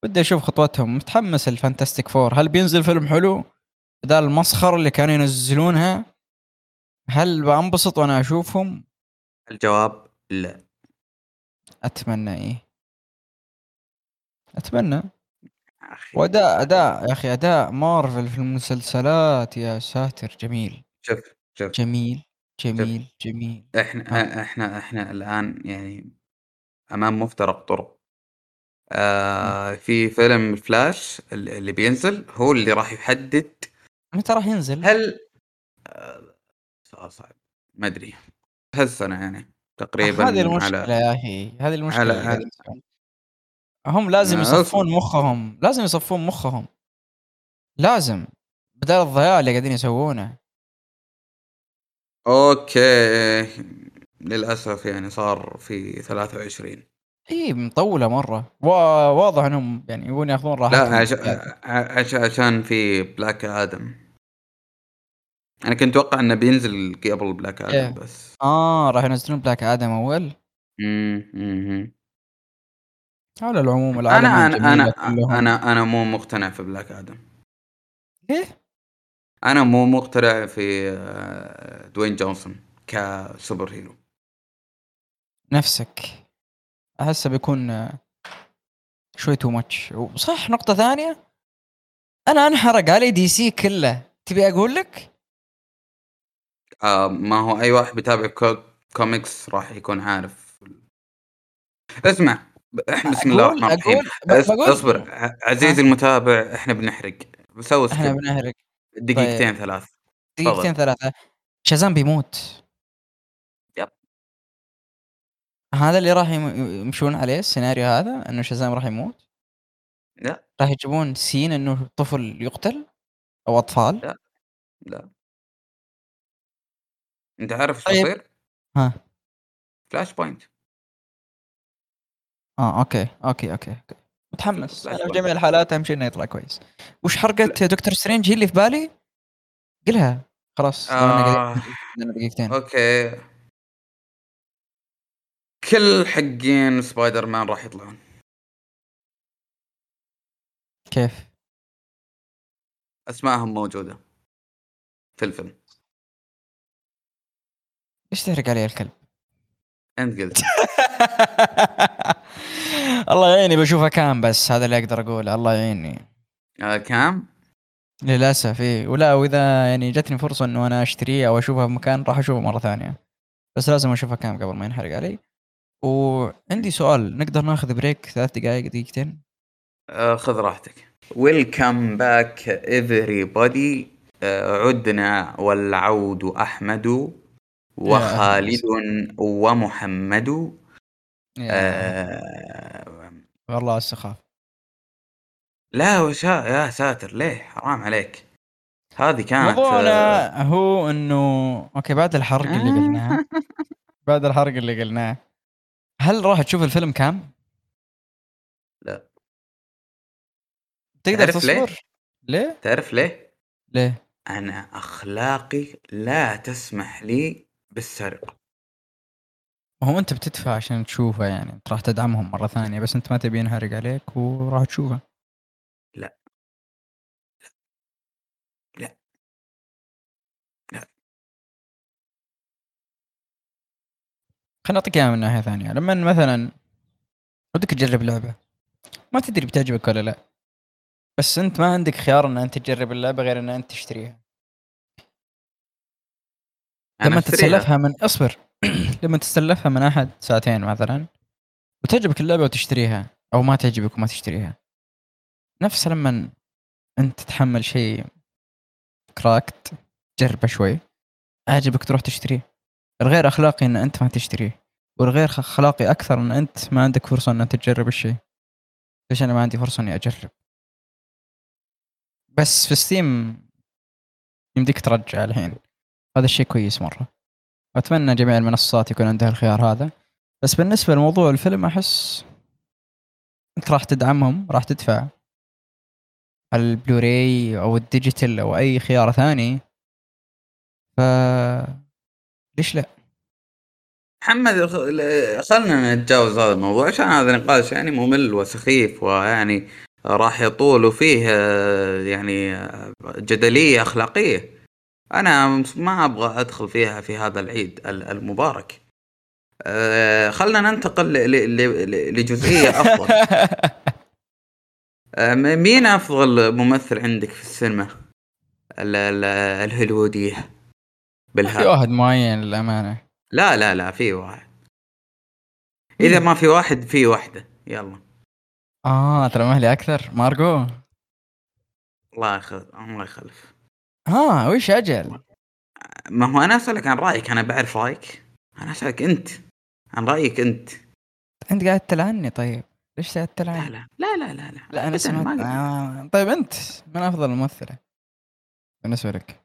بدي أشوف خطوتهم. متحمس ال Fantastic Four. هل بينزل فيلم حلو؟ بدال المسخرة اللي كانوا ينزلونها هل بأنبسط وأنا أشوفهم؟ الجواب لا. أتمنى إيه. أتمنى. وأداء أداء يا أخي أداء مارفل في المسلسلات. يا ساتر جميل. شوف شوف. جميل. جميل جميل. إحنا إحنا إحنا الآن يعني أمام مفترق طرق. آه في فيلم فلاش اللي اللي بينزل هو اللي راح يحدد متى راح ينزل؟ هل آه سؤال صعب. ما أدري. هالسنة يعني تقريبا هذه المشكلة على يا أخي هذه المشكلة على- يسوون. هم لازم آه، يصفون مخهم لازم يصفون مخهم. لازم بدل الضياع اللي قاعدين يسوونه. أوكي للأسف يعني صار في 23 إي إيه، مرة وا- واضح إنهم يعني يبون يأخذون راحتهم لا عش... زيادة. عش... عشان في بلاك آدم أنا كنت أتوقع إنه بينزل قبل بلاك إيه. آدم بس آه راح ينزلون بلاك آدم أول مم، مم. على العموم العالم أنا أنا أنا أنا أنا مو مقتنع في بلاك آدم ليه؟ أنا مو مقتنع في آه، دوين جونسون ك superhero. نفسك. احسه بيكون آه، شوي too much وصح نقطة ثانية. أنا أنحرق علي DC كله. تبي أقول لك؟ آه ما هو أي واحد بيتابع co... comics راح يكون عارف. اسمع إحنا بسم الله الرحمن الرحيم. أصبر عزيزي المتابع إحنا بنحرق. بسوي إحنا بنحرق. دقيقتين ثلاث دقيقتين ثلاثة شازام بيموت yep. هذا اللي راح يم- يمشون عليه السيناريو هذا إنه شازام راح يموت لا راح يجيبون scene إنه طفل يقتل أو أطفال لا. لا أنت عارف إيش طيب. بيصير؟ ها. Flashpoint آه okay okay okay, okay. متحمس أنا في. جميع الحالات أهم شيء إنه يطلع كويس وش حرقة دكتور سترينج هي اللي في بالي؟ قلها خلاص آه. دقيقتين okay كل حقين سبايدر مان راح يطلعون كيف؟ أسمائهم موجودة في الفيلم ليش تحرق علي الكلب؟ أنت قلت الله يعيني بشوفها cam بس؟ هذا اللي أقدر أقوله. الله يعيني. آه cam؟ للأسف إيه. ولا وإذا يعني جتني فرصة إنه أنا أشتريه أو اشوفها في مكان راح اشوفها مرة ثانية. بس لازم اشوفها cam قبل ما ينحرق علي. وعندي سؤال نقدر ناخذ break ثلاث دقائق دقيقتين؟ آه خذ راحتك. welcome back everybody. آه عدنا والعود أحمد وخالد ومحمد. آه والله السخاف لا وشا يا ساتر ليه حرام عليك هذه كانت آه موضوعنا هو إنه أوكي بعد الحرق اللي قلناه بعد الحرق اللي قلناه هل راح تشوف الفيلم كام؟ لا. تقدر تعرف ليه؟ تصبر؟ ليه؟ تعرف ليه؟ ليه؟ أنا أخلاقي لا تسمح لي بالسرقة هو أنت بتدفع عشان تشوفها يعني أنت راح تدعمهم مرة ثانية بس أنت ما تبي ينحرق عليك وراح تشوفها لا. لا. لا. خليني أعطيك إياها من ناحية ثانية لما مثلا ودك تجرب لعبة ما تدري بتعجبك ولا لا بس أنت ما عندك خيار إن أنت تجرب اللعبة غير إن أنت تشتريها لما. تتسلفها من إصبر لما تتسلفها من أحد ساعتين مثلا وتعجبك اللعبة وتشتريها أو ما تعجبك وما تشتريها. نفس لما أنت تتحمل شيء كراكت جربه شوي أعجبك تروح تشتريه. الغير أخلاقي إن أنت ما تشتريه والغير أخلاقي أكثر إن أنت ما عندك فرصة إن أنت تجرب الشيء. ليش أنا ما عندي فرصة إني أجرب؟ بس في Steam يمديك ترجع الحين. هذا الشيء كويس مرة. أتمنى جميع المنصات يكون عندها الخيار هذا. بس بالنسبة لموضوع الفيلم أحس أنت راح تدعمهم راح تدفع. البلوراي أو ال digital أو أي خيار ثاني. ف ليش لا؟ محمد خلنا نتجاوز هذا الموضوع. عشان هذا نقاش يعني ممل وسخيف ويعني راح يطول وفيه آه، يعني آه، جدلية أخلاقية. أنا ما أبغى أدخل فيها في هذا العيد ال- المبارك. آه، خلنا ننتقل لجزئية أفضل. آه، مين أفضل ممثل عندك في السينما؟ ال- ال- الهوليوودية. في بالهذا واحد معين للأمانة. لا لا لا في واحد. إذا ما في واحد في واحدة. يلا. آه ترى مهلي أكثر. مارجو الله يخلف الله يخلف. ها وش أجل؟ ما هو أنا أسألك عن رأيك أنا بعرف رأيك أنا أسألك أنت عن رأيك أنت أنت قاعد تلعني طيب ليش قاعد تلعني؟ لا لا لا لا لا لا أنا سمعت ما- آه. طيب أنت من أفضل ممثله بالنسبة لك؟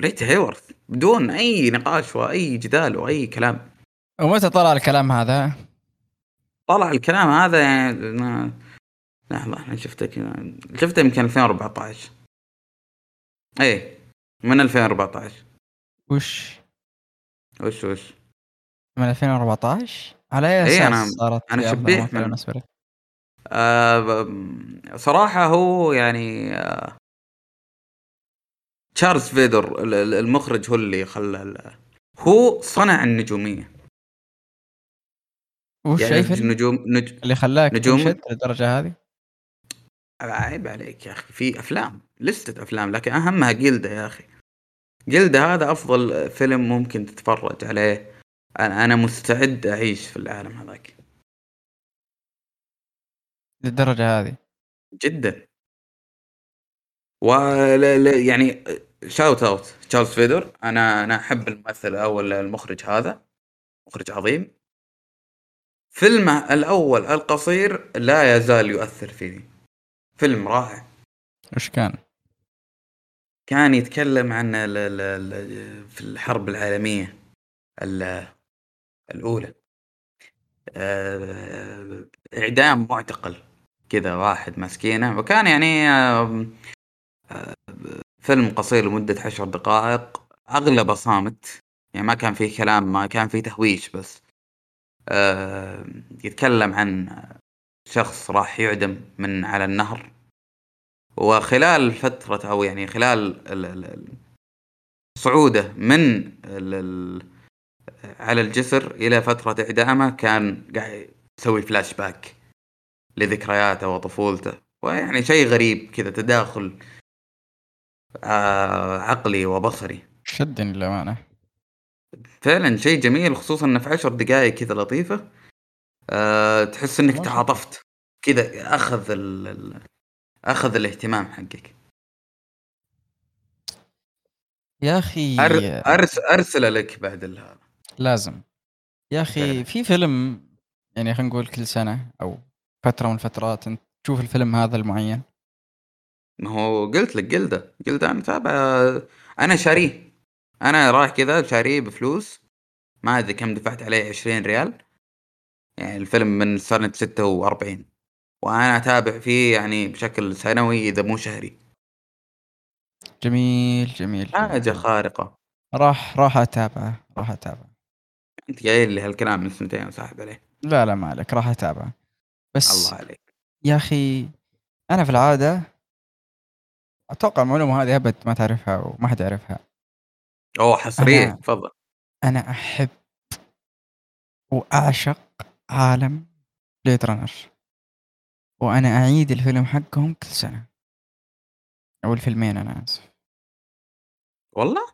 ريتا هيورث بدون أي نقاش وأي جدال وأي كلام ومتى طلع الكلام هذا؟ طلع الكلام هذا يعني لحظه أنا شفته كذا شفته يمكن 2014 إيه من 2014 وش؟ وش وش؟ من 2014 على أي أساس إيه، أنا- صارت أفضل شبيه من- بالنسبة لك؟ آه صراحة هو يعني آه تشارلز فيدر ال- ال- المخرج هو اللي خلى ال- هو صنع النجومية. وش يعني اي فيلم نجوم نج... اللي خلاك نجوم- للدرجة هذه؟ عيب عليك يا أخي. في أفلام لستة أفلام لكن أهمها جلدة يا أخي. جلدة هذا أفضل فيلم ممكن تتفرج عليه. أنا أنا مستعد أعيش في العالم هذاك. للدرجة هذه؟ جدا. و يعني shout out تشارلز فيدور أنا أنا أحب الممثل أو المخرج هذا. مخرج عظيم. فيلمه الأول القصير لا يزال يؤثر فيني. فيلم رائع. وش كان؟ كان يتكلم عن ال ال ال في الحرب العالمية ال- الأولى. آه، إعدام معتقل كذا واحد مسكينه وكان يعني آه، فيلم قصير لمدة عشر دقائق أغلبه صامت يعني ما كان فيه كلام ما كان فيه تهويش بس. آه، يتكلم عن شخص راح يعدم من على النهر. وخلال فترة أو يعني خلال ال- ال- ال- صعوده من ال... ال... على الجسر إلى فترة إعدامه كان قاعد يسوي فلاش باك لذكرياته وطفولته. ويعني شيء غريب كذا تداخل آه عقلي وبصري. شدني للأمانة. فعلا شيء جميل خصوصا إنه في عشر دقائق كذا لطيفة. آه تحس إنك تعاطفت. كذا أخذ ال... ال- أخذ الاهتمام حقك. يا أخي. أرس... ارسل لك بعد هذا لازم. يا أخي فعلا. في فيلم يعني خلينا نقول كل سنة أو فترة من الفترات أنت تشوف الفيلم هذا المعين؟ ما هو قلت لك جلدة. جلده أنا تابع أنا شاريه. أنا رايح كذا شاريه بفلوس. ما أدري كم دفعت عليه 20 ريال. يعني الفيلم من سنة 46 وأنا أتابع فيه يعني بشكل سنوي إذا مو شهري. جميل جميل حاجة جميل. خارقة. راح راح أتابعه راح أتابعه. أنت قايل لي هالكلام من سنتين وساحب عليه لا لا ما عليك راح أتابعه. بس الله عليك. يا أخي أنا في العادة أتوقع المعلومة هذه أبد ما تعرفها وما حد يعرفها. أوه حصرية أنا- تفضل. أنا أحب وأعشق عالم بليد رانر وأنا أعيد الفيلم حقهم كل سنة. أو الفيلمين أنا آسف. والله؟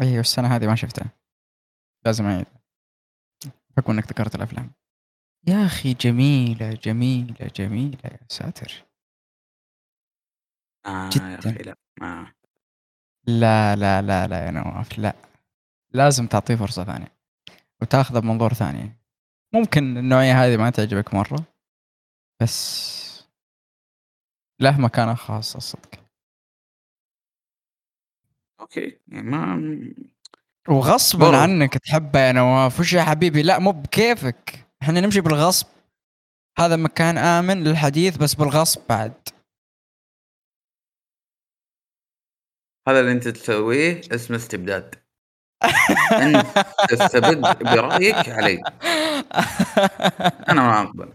أيوه السنة هذه ما شفتها. لازم أعيد. بحكم إنك ذكرت الأفلام. يا أخي جميلة جميلة جميلة. يا ساتر. آه جداً. يا أخي لا. آه. لا لا لا لا يا نواف لا. لازم تعطيه فرصة ثانية. وتأخذه بمنظور ثاني. ممكن النوعية هذه ما تعجبك مرة بس له مكانة خاصة صدق. أوكي يعني ما وغصبا. عنك تحبه يا نواف. وش يا حبيبي؟ لا مو بكيفك. إحنا نمشي بالغصب. هذا مكان آمن للحديث بس بالغصب بعد. هذا اللي أنت تسويه اسمه استبداد. انت تستبد برأيك علي أنا ما أقبل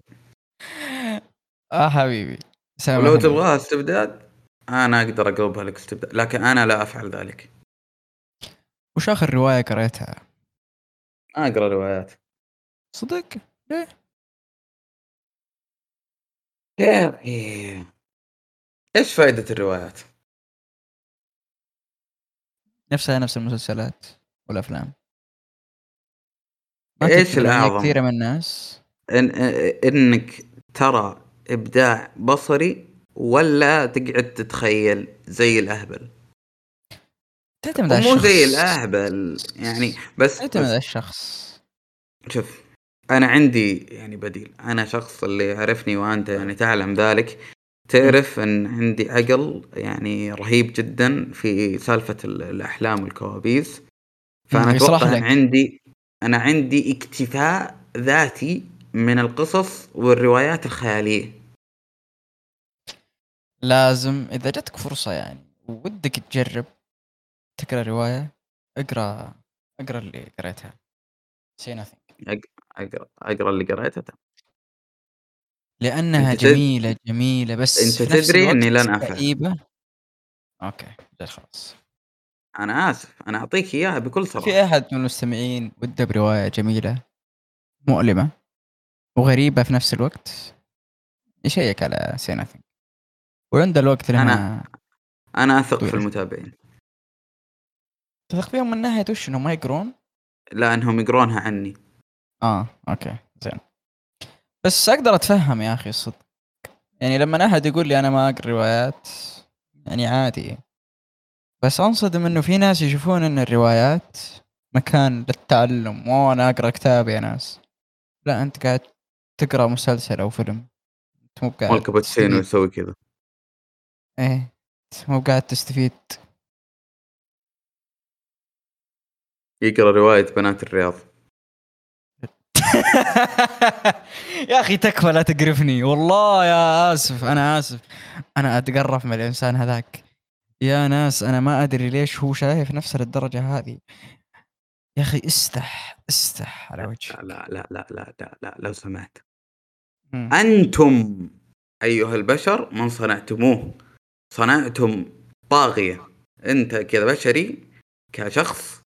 آه حبيبي ولو سامحني. تبغاها استبداد أنا أقدر اقلبها لك استبداد لكن أنا لا أفعل ذلك وش آخر رواية قريتها؟ ما أقرأ روايات صدق؟ ليه؟ إيش فائده الروايات؟ نفسها نفس المسلسلات والأفلام. ما إيش الأعظم؟ كثيرة من الناس. إن إنك ترى إبداع بصري ولا تقعد تتخيل زي الأهبل؟ تعتمد على مو الشخص. زي الأهبل يعني بس, تعتمد على الشخص. شوف أنا عندي يعني بديل. أنا شخص اللي يعرفني وأنت يعني تعلم ذلك. تعرف إن عندي عقل يعني رهيب جدا في سالفة ال- الأحلام والكوابيس. فأنا يصلح أتوقع لك. ان عندي أنا عندي اكتفاء ذاتي من القصص والروايات الخيالية. لازم إذا جتك فرصة يعني ودك تجرب تقرأ رواية اقرأ اقرأ اللي قريتها. سي nothing. أقرأ أقرأ اللي قريته. لأنها جميلة جميلة بس نفس تدري إني لن. كئيبة أوكي خلاص. أنا آسف أنا أعطيك إياها بكل صراحة. في أحد من المستمعين وده برواية جميلة مؤلمة وغريبة في نفس الوقت يشيك على Say Nothing. وعند الوقت لها أنا- أنا أثق في. المتابعين. تثق فيهم من ناحية وش؟ إنهم ما يقرون؟ لا إنهم يقرونها عني. آه أوكي زين. بس أقدر أتفهم يا أخي الصدق. يعني لما أحد يقول لي أنا ما أقرأ روايات يعني عادي. بس أنصدم إنه في ناس يشوفون إن الروايات مكان للتعلم وأنا أقرأ كتاب يا ناس. لا أنت قاعد تقرأ مسلسل أو فيلم. أنت مو قاعد والكابتشينو تستفيد. يسوي كذا. إيه أنت مو قاعد تستفيد. يقرأ رواية بنات الرياض. يا أخي تكفى لا تقرفني. والله يا آسف. أنا آسف. أنا أتقرف من الإنسان هذاك. يا ناس أنا ما أدري ليش هو شايف نفسه للدرجة هذه. يا أخي استح استح على لا وجهك. لا لا لا لا لا, لا لو سمحت. أنتم أيها البشر من صنعتموه؟ صنعتم طاغية. أنت كذا بشري كشخص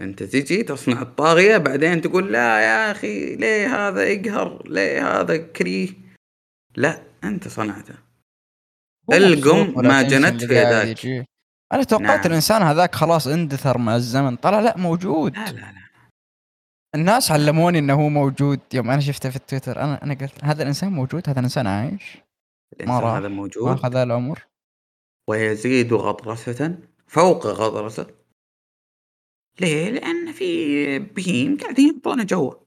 أنت تجي تصنع الطاغية بعدين تقول لا يا أخي ليه هذا يقهر؟ ليه هذا كريه؟ لا أنت صنعته. القم ما جنت في يداك. أنا توقعت نعم. الإنسان هذاك خلاص اندثر مع الزمن. طلع لا موجود. لا لا لا. الناس علموني إنه هو موجود. يوم أنا شفته في التويتر أنا أنا قلت هذا الإنسان موجود؟ هذا الإنسان عايش؟ الإنسان. هذا ما موجود أخذ العمر ويزيد غطرسة فوق غطرسة. ليه؟ لأن في بهيم قاعدين يعطونه جوه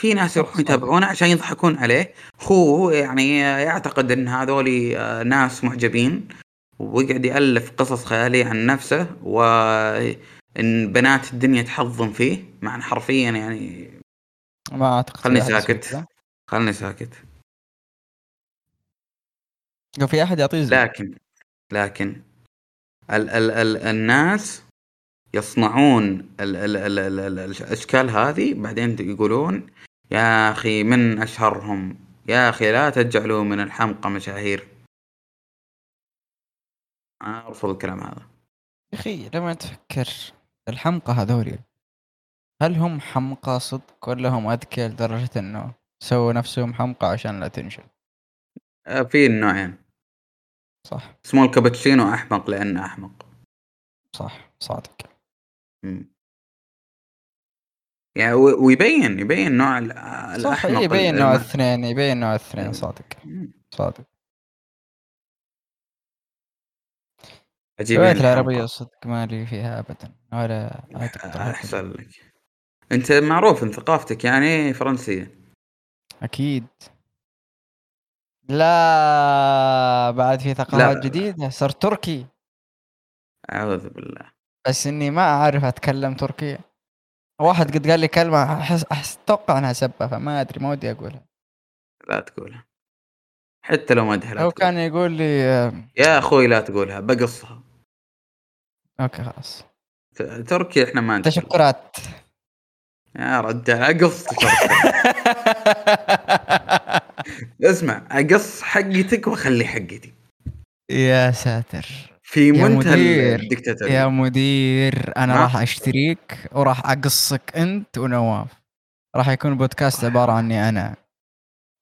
في ناس يروحون. يتابعونه عشان يضحكون عليه هو يعني يعتقد إن هذول ناس معجبين ويقعد يألف قصص خيالية عن نفسه وان بنات الدنيا تحظم فيه مع حرفيا يعني ما أعتقد خلني ساكت. خلني ساكت لو في أحد يعطيه. لكن لكن ال ال ال الناس يصنعون ال ال ال ال الأشكال هذه بعدين يقولون يا أخي من أشهرهم؟ يا أخي لا تجعلوا من الحمقى مشاهير. أنا أرفض الكلام هذا. يا أخي لما تفكر الحمقى هذول. هل هم حمقى صدق ولا هم أذكياء لدرجة إنه سووا نفسهم حمقى عشان لا تنشل؟ آه، في النوعين صح. اسمه الكابتشينو أحمق لأنه أحمق. صح صادق. مم. يعني و- ويبين يبين نوع ال- صح الأحمق يبين نوع الم- الاثنين يبين نوع الاثنين. صادق. صادق عجيب الروايات الحمقى. العربية صدق ما لي فيها ابدا ولا. أحسن لك أنت معروف ان ثقافتك يعني فرنسية أكيد لا بعد في ثقافات لا. جديدة صار تركي أعوذ بالله بس إني ما أعرف أتكلم تركي واحد قد قال لي كلمة احس احس أتوقع إنها سبة فما أدري ما ودي أقولها. لا تقولها. حتى لو مدح لا لو. كان يقول لي يا أخوي لا تقولها بقصها. أوكي خلاص. تركي إحنا ما. تشكرات. يا رجال أقص. اسمع أقص حقتك وأخلي حقتي. يا ساتر. في منتهى مدير، الدكتاتورية يا مدير أنا؟ راح أشتريك وراح أقصك أنت ونواف. راح يكون بودكاست عبارة عني أنا.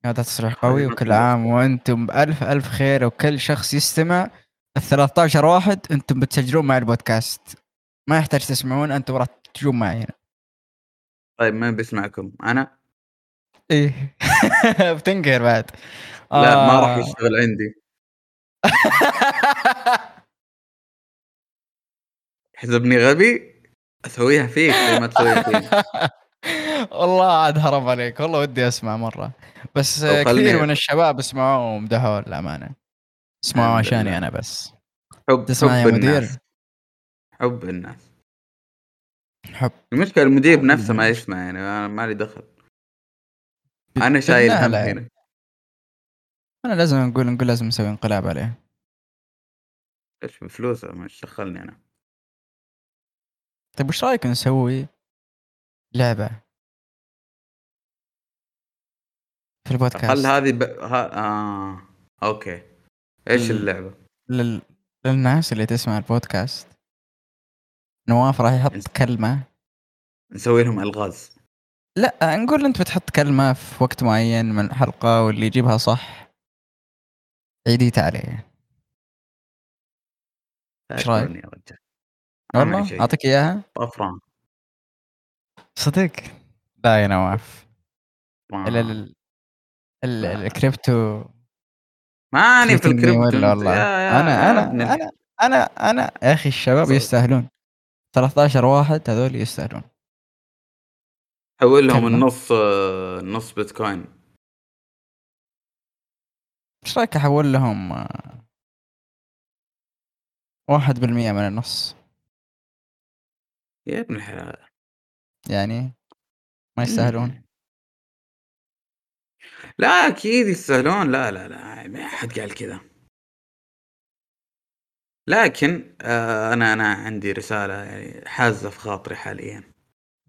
هذا تصريح قوي وكل. عام وأنتم بألف ألف خير وكل شخص يستمع. ال 13 واحد أنتم بتسجلون مع البودكاست. ما يحتاج تسمعون أنتم راح تجون معي هنا. طيب من بيسمعكم؟ أنا؟ إيه. بتنقهر بعد. لا ما راح آه. يشتغل عندي. حسبني غبي أسويها فيك زي ما تسويها فيك. والله عاد هرب عليك. والله ودي أسمع مرة. بس كثير من الشباب اسمعوه ومدحوه للأمانة. اسمعوه عشاني. أنا بس. حب تسمع حب يا مدير؟ الناس حب الناس. حب. المشكلة المدير نفسه ما. يسمع يعني أنا مالي دخل. أنا شايل هم بالله. هنا. أنا لازم نقول نقول لازم نسوي انقلاب عليه. إيش بفلوسه مش دخلني أنا. طيب وش رأيك نسوي لعبة في البودكاست؟ خل هذه ب... ها... آه... أوكي. إيش ال- اللعبة؟ لل... للناس اللي تسمع البودكاست. نواف راح يحط إنس- كلمة. نسوي لهم ألغاز. لا نقول أنت بتحط كلمة في وقت معين من الحلقة واللي يجيبها صح. عيديت عليه. إيش رأيك؟ والله. أعطيك إياها طفران صدق لا يا نواف. ال ال. الكريبتو ماني في الكريبتو ولا. والله يا- يا- أنا أنا أنا أنا أنا يا أخي الشباب. يستاهلون 13 واحد هذول يستاهلون حول لهم. النص آه، نص بيتكوين إيش رأيك أحول لهم واحد بالمية من النص يا ابن الحلال. يعني ما يستاهلون؟ مم. لا أكيد يستاهلون. لا لا لا ما حد قال كذا لكن آه أنا أنا عندي رسالة يعني حازة في خاطري حاليا.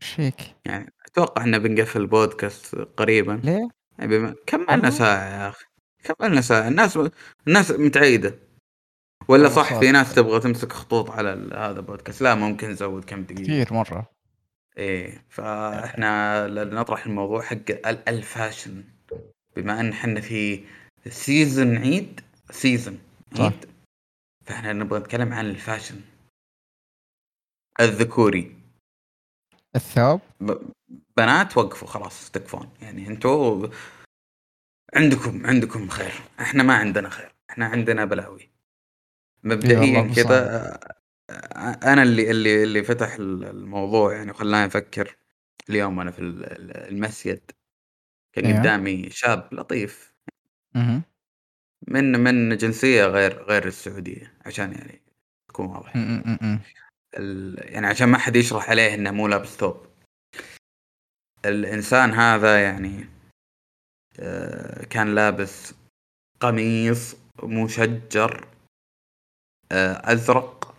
إيش فيك؟ يعني أتوقع ان بنقفل البودكاست قريبا. ليه؟ يعني بما... كملنا والله؟ ساعة يا أخي. كملنا ساعة. الناس الناس متعيدة. ولا صح في ناس تبغى تمسك خطوط على هذا بودكاست لا ممكن نزود كم دقيقة. كثير مرة. إيه فإحنا نطرح الموضوع حق ال- ال fashion بما إن إحنا في season عيد season صح. عيد فإحنا نبغى نتكلم عن ال fashion الذكوري. الثوب. بنات وقفوا خلاص تكفون. يعني أنتوا عندكم عندكم خير. إحنا ما عندنا خير. إحنا عندنا بلاوي. مبدئيا آه، أنا اللي اللي اللي فتح الموضوع يعني وخلاني أفكر اليوم أنا في ال- ال- المسجد. كان إيه. قدامي شاب لطيف. من من جنسية غير غير السعودية عشان يعني تكون واضح يعني عشان ما حد يشرح عليه إنه مو لابس ثوب الإنسان هذا يعني آه، كان لابس قميص مشجر. أزرق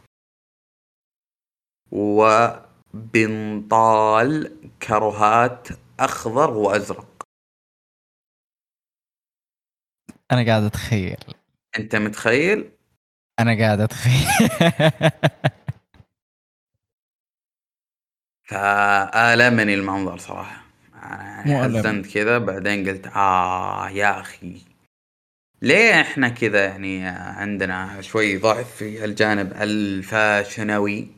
وبنطال كرهات أخضر وأزرق. أنا قاعد أتخيل. أنت متخيل؟ أنا قاعد أتخيل. فآلمني المنظر صراحة. أنا. حزنت كذا بعدين قلت آه يا أخي. ليه إحنا كذا يعني عندنا شوي ضعف في الجانب الفاشنوي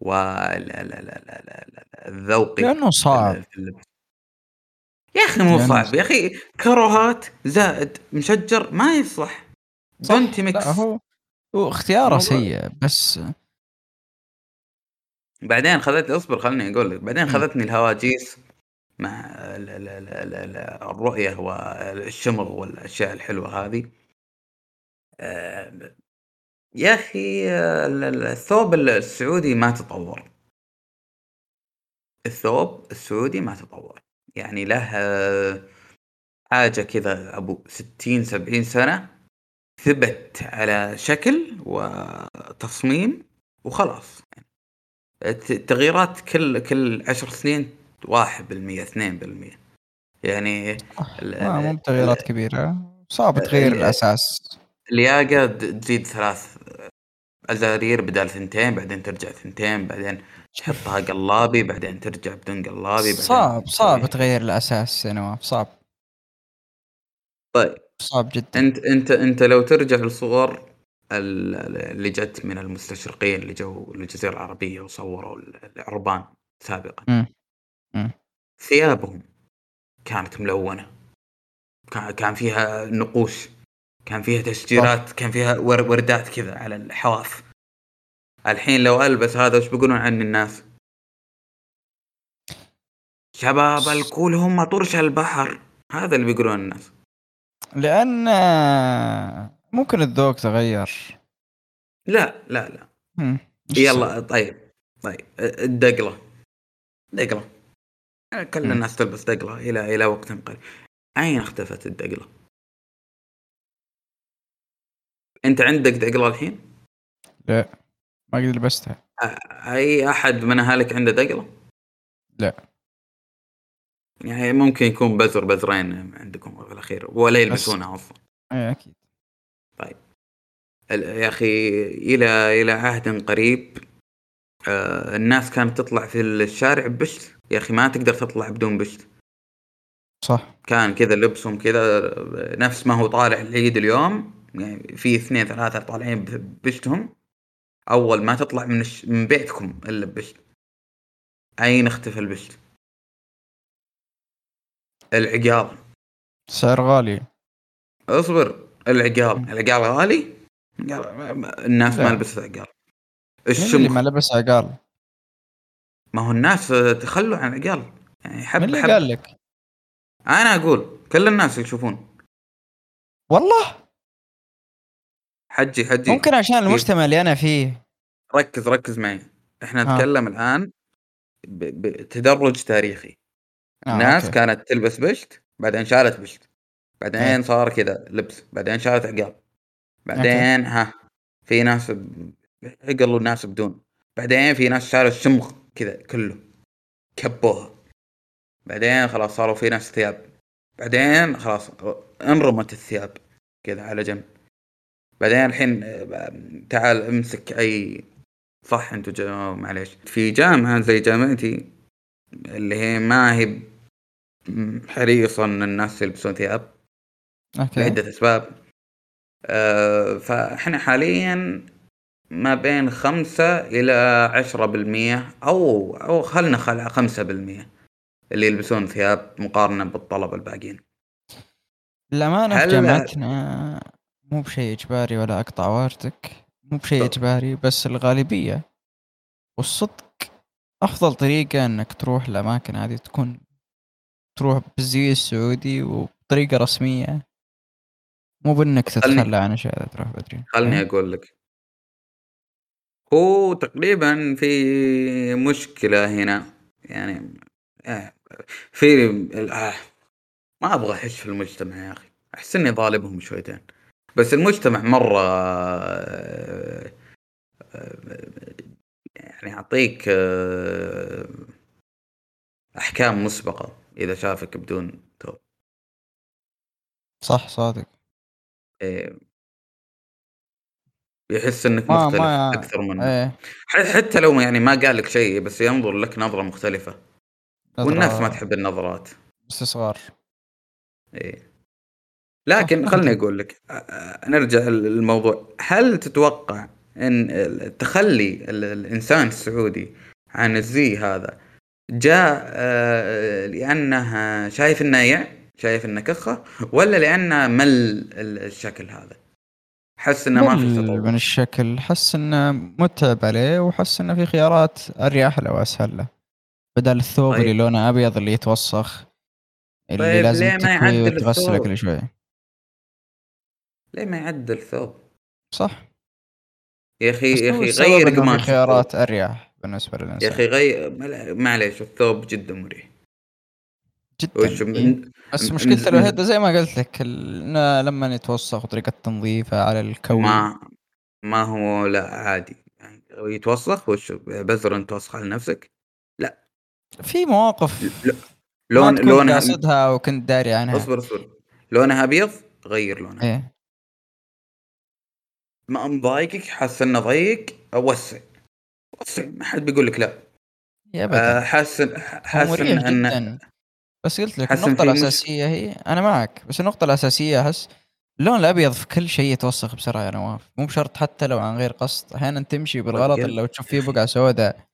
والذوقي لأنه صعب. يا أخي مو صعب. يا أخي كروهات زائد مشجر ما يصلح. صح. don't mix هو هو اختياره سيء بس بعدين خذتني اصبر خلني أقول لك. بعدين. خذتني الهواجيس. مع ال- ال- ال- ال- ال- الرؤية والشمغ والأشياء الحلوة هذه. آه، يا ال- الثوب السعودي ما تطور. الثوب السعودي ما تطور. يعني له آه، حاجة كذا أبو 60 70 سنة ثبت على شكل وتصميم وخلاص. الت- التغييرات كل كل عشر سنين واحد بالمية اثنين بالمية. يعني ما مو ال- بتغييرات كبيرة. صعب تغير ال- الأساس. الياقة تزيد ثلاث أزارير بدال ثنتين بعدين ترجع ثنتين بعدين تحطها قلابي بعدين ترجع بدون قلابي بعدين صعب صعب تغير الأساس يا نواف صعب. طيب. صعب جدا. أنت أنت أنت لو ترجع للصور ال- ال- اللي جت من المستشرقين اللي جو الجزيرة العربية وصوروا ال- العربان سابقا. مم. مم. ثيابهم كانت ملونة. كان فيها نقوش كان فيها تشجيرات كان فيها ور- وردات كذا على الحواف. الحين لو ألبس هذا وش بيقولون عني الناس؟ شباب الكول هم طرش البحر. هذا اللي بيقولون الناس. لأن ممكن الذوق تغير. لا لا لا. يلا طيب طيب. الدقلة. دقلة. كل. الناس تلبس دقلة إلى إلى وقت قريب أين اختفت الدقلة؟ أنت عندك دقلة الحين؟ لا ما قد لبستها أي أحد من أهلك عنده دقلة؟ لا. يعني ممكن يكون بزر بزرين عندكم في الأخير ولا يلبسونها أصلا اي أكيد ال- يا أخي إلى إلى عهد قريب آه الناس كانت تطلع في الشارع ببشت يا أخي ما تقدر تطلع بدون بشت. صح. كان كذا لبسهم كذا نفس ما هو طالع العيد اليوم يعني في اثنين ثلاثة طالعين ببشتهم أول ما تطلع من الش... من بيتكم إلا ببشت. أين اختفى البشت؟ العقال سعر غالي. اصبر. العقال العقال غالي؟ الناس ما. لبست عقال الشمخ. ما لبس عقال؟ ما هو الناس تخلوا عن العقال يعني حب اللي حب. قال لك؟ أنا أقول كل الناس يشوفون. والله؟ حجي حجي. ممكن عشان المجتمع اللي أنا فيه. ركز ركز معي. إحنا ها. نتكلم الآن بتدرج تاريخي. آه ناس أوكي. كانت تلبس بشت بعدين شالت بشت. بعدين إيه. صار كذا لبس. بعدين شالت عقال. بعدين ها في ناس عقلوا الناس بدون. بعدين في ناس شالوا الشمغ كذا كله. كبوها. بعدين خلاص صاروا في ناس ثياب. بعدين خلاص انرمت الثياب كذا على جنب. بعدين الحين تعال امسك أي صح أنتم جا... معليش. في جامعة زي جامعتي اللي هي ما هي حريصه إن الناس يلبسون ثياب. أوكي. لعدة أسباب. آه فإحنا حاليا ما بين خمسة إلى عشرة بالمية أو أو خلنا خل خمسة بالمية اللي يلبسون ثياب مقارنة بالطلبة الباقيين الأمانة في جامعتنا مو بشيء إجباري ولا أقطع وارتك مو بشيء. إجباري بس الغالبية والصدق أفضل طريقة إنك تروح الأماكن هذه تكون تروح بالزي السعودي وبطريقة رسمية مو بإنك تتخلى عن أشياء تروح بدري خلني إيه؟ أقول لك هو تقريبا في مشكلة هنا. يعني آه، في آه، ما أبغى أحش في المجتمع يا أخي. أحس إني ظالمهم شويتين. بس المجتمع مرة آه، يعني يعطيك أحكام مسبقة إذا شافك بدون توب. صح صادق. إيه، يحس إنك ما مختلف ما أكثر منه. ح- حتى لو يعني ما قال لك شيء بس ينظر لك نظرة مختلفة. والناس ما نظرة تحب النظرات. استصغار. إيه. لكن صح، خلني. أقول لك نرجع للموضوع. هل تتوقع إن التخلي ال- الإنسان السعودي عن الزي هذا جاء آه، لأنه شايف إنه يع شايف إنه كخة ولا لأنه مل ال- الشكل هذا؟ حس إنه ما في تطور. من الشكل حس إنه متعب عليه وحس إنه في خيارات أريح له وأسهل له. بدل الثوب طيب. اللي لونه أبيض اللي يتوسخ اللي طيب لازم يعدل وتغسله الثوب؟ كل شوي. ليه ما يعدل ثوب صح. يا أخي يا أخي غير قماش خيارات أريح بالنسبة يا للانسان أخي غير معليش الثوب جدا مريح. جدا من- إيه. بس مشكلته من- الوحيدة زي ما قلت لك إنه لما يتوسخ وطريقه تنظيفه على الكوي ما ما هو لا عادي. يعني يتوسخ وش بزر أنت توسخ على نفسك؟ في مواقف ل- لون لونها قاصدها وكنت داري عنها. اصبر اصبر. لونها أبيض غير لونها. إيه. ما مضايقك حاسس إنه ضيق وسع وسع ما حد بيقول لك لا. يا ابدا. حاسس حاسس مريح ان ان جدا. بس قلت لك مش- الأساسية هي أنا معك بس النقطة الأساسية أحس اللون الأبيض في كل شيء يتوسخ بسرعة يا نواف مو بشرط حتى لو عن غير قصد أحيانا تمشي بالغلط إلا لو تشوف فيه بقعة سوداء.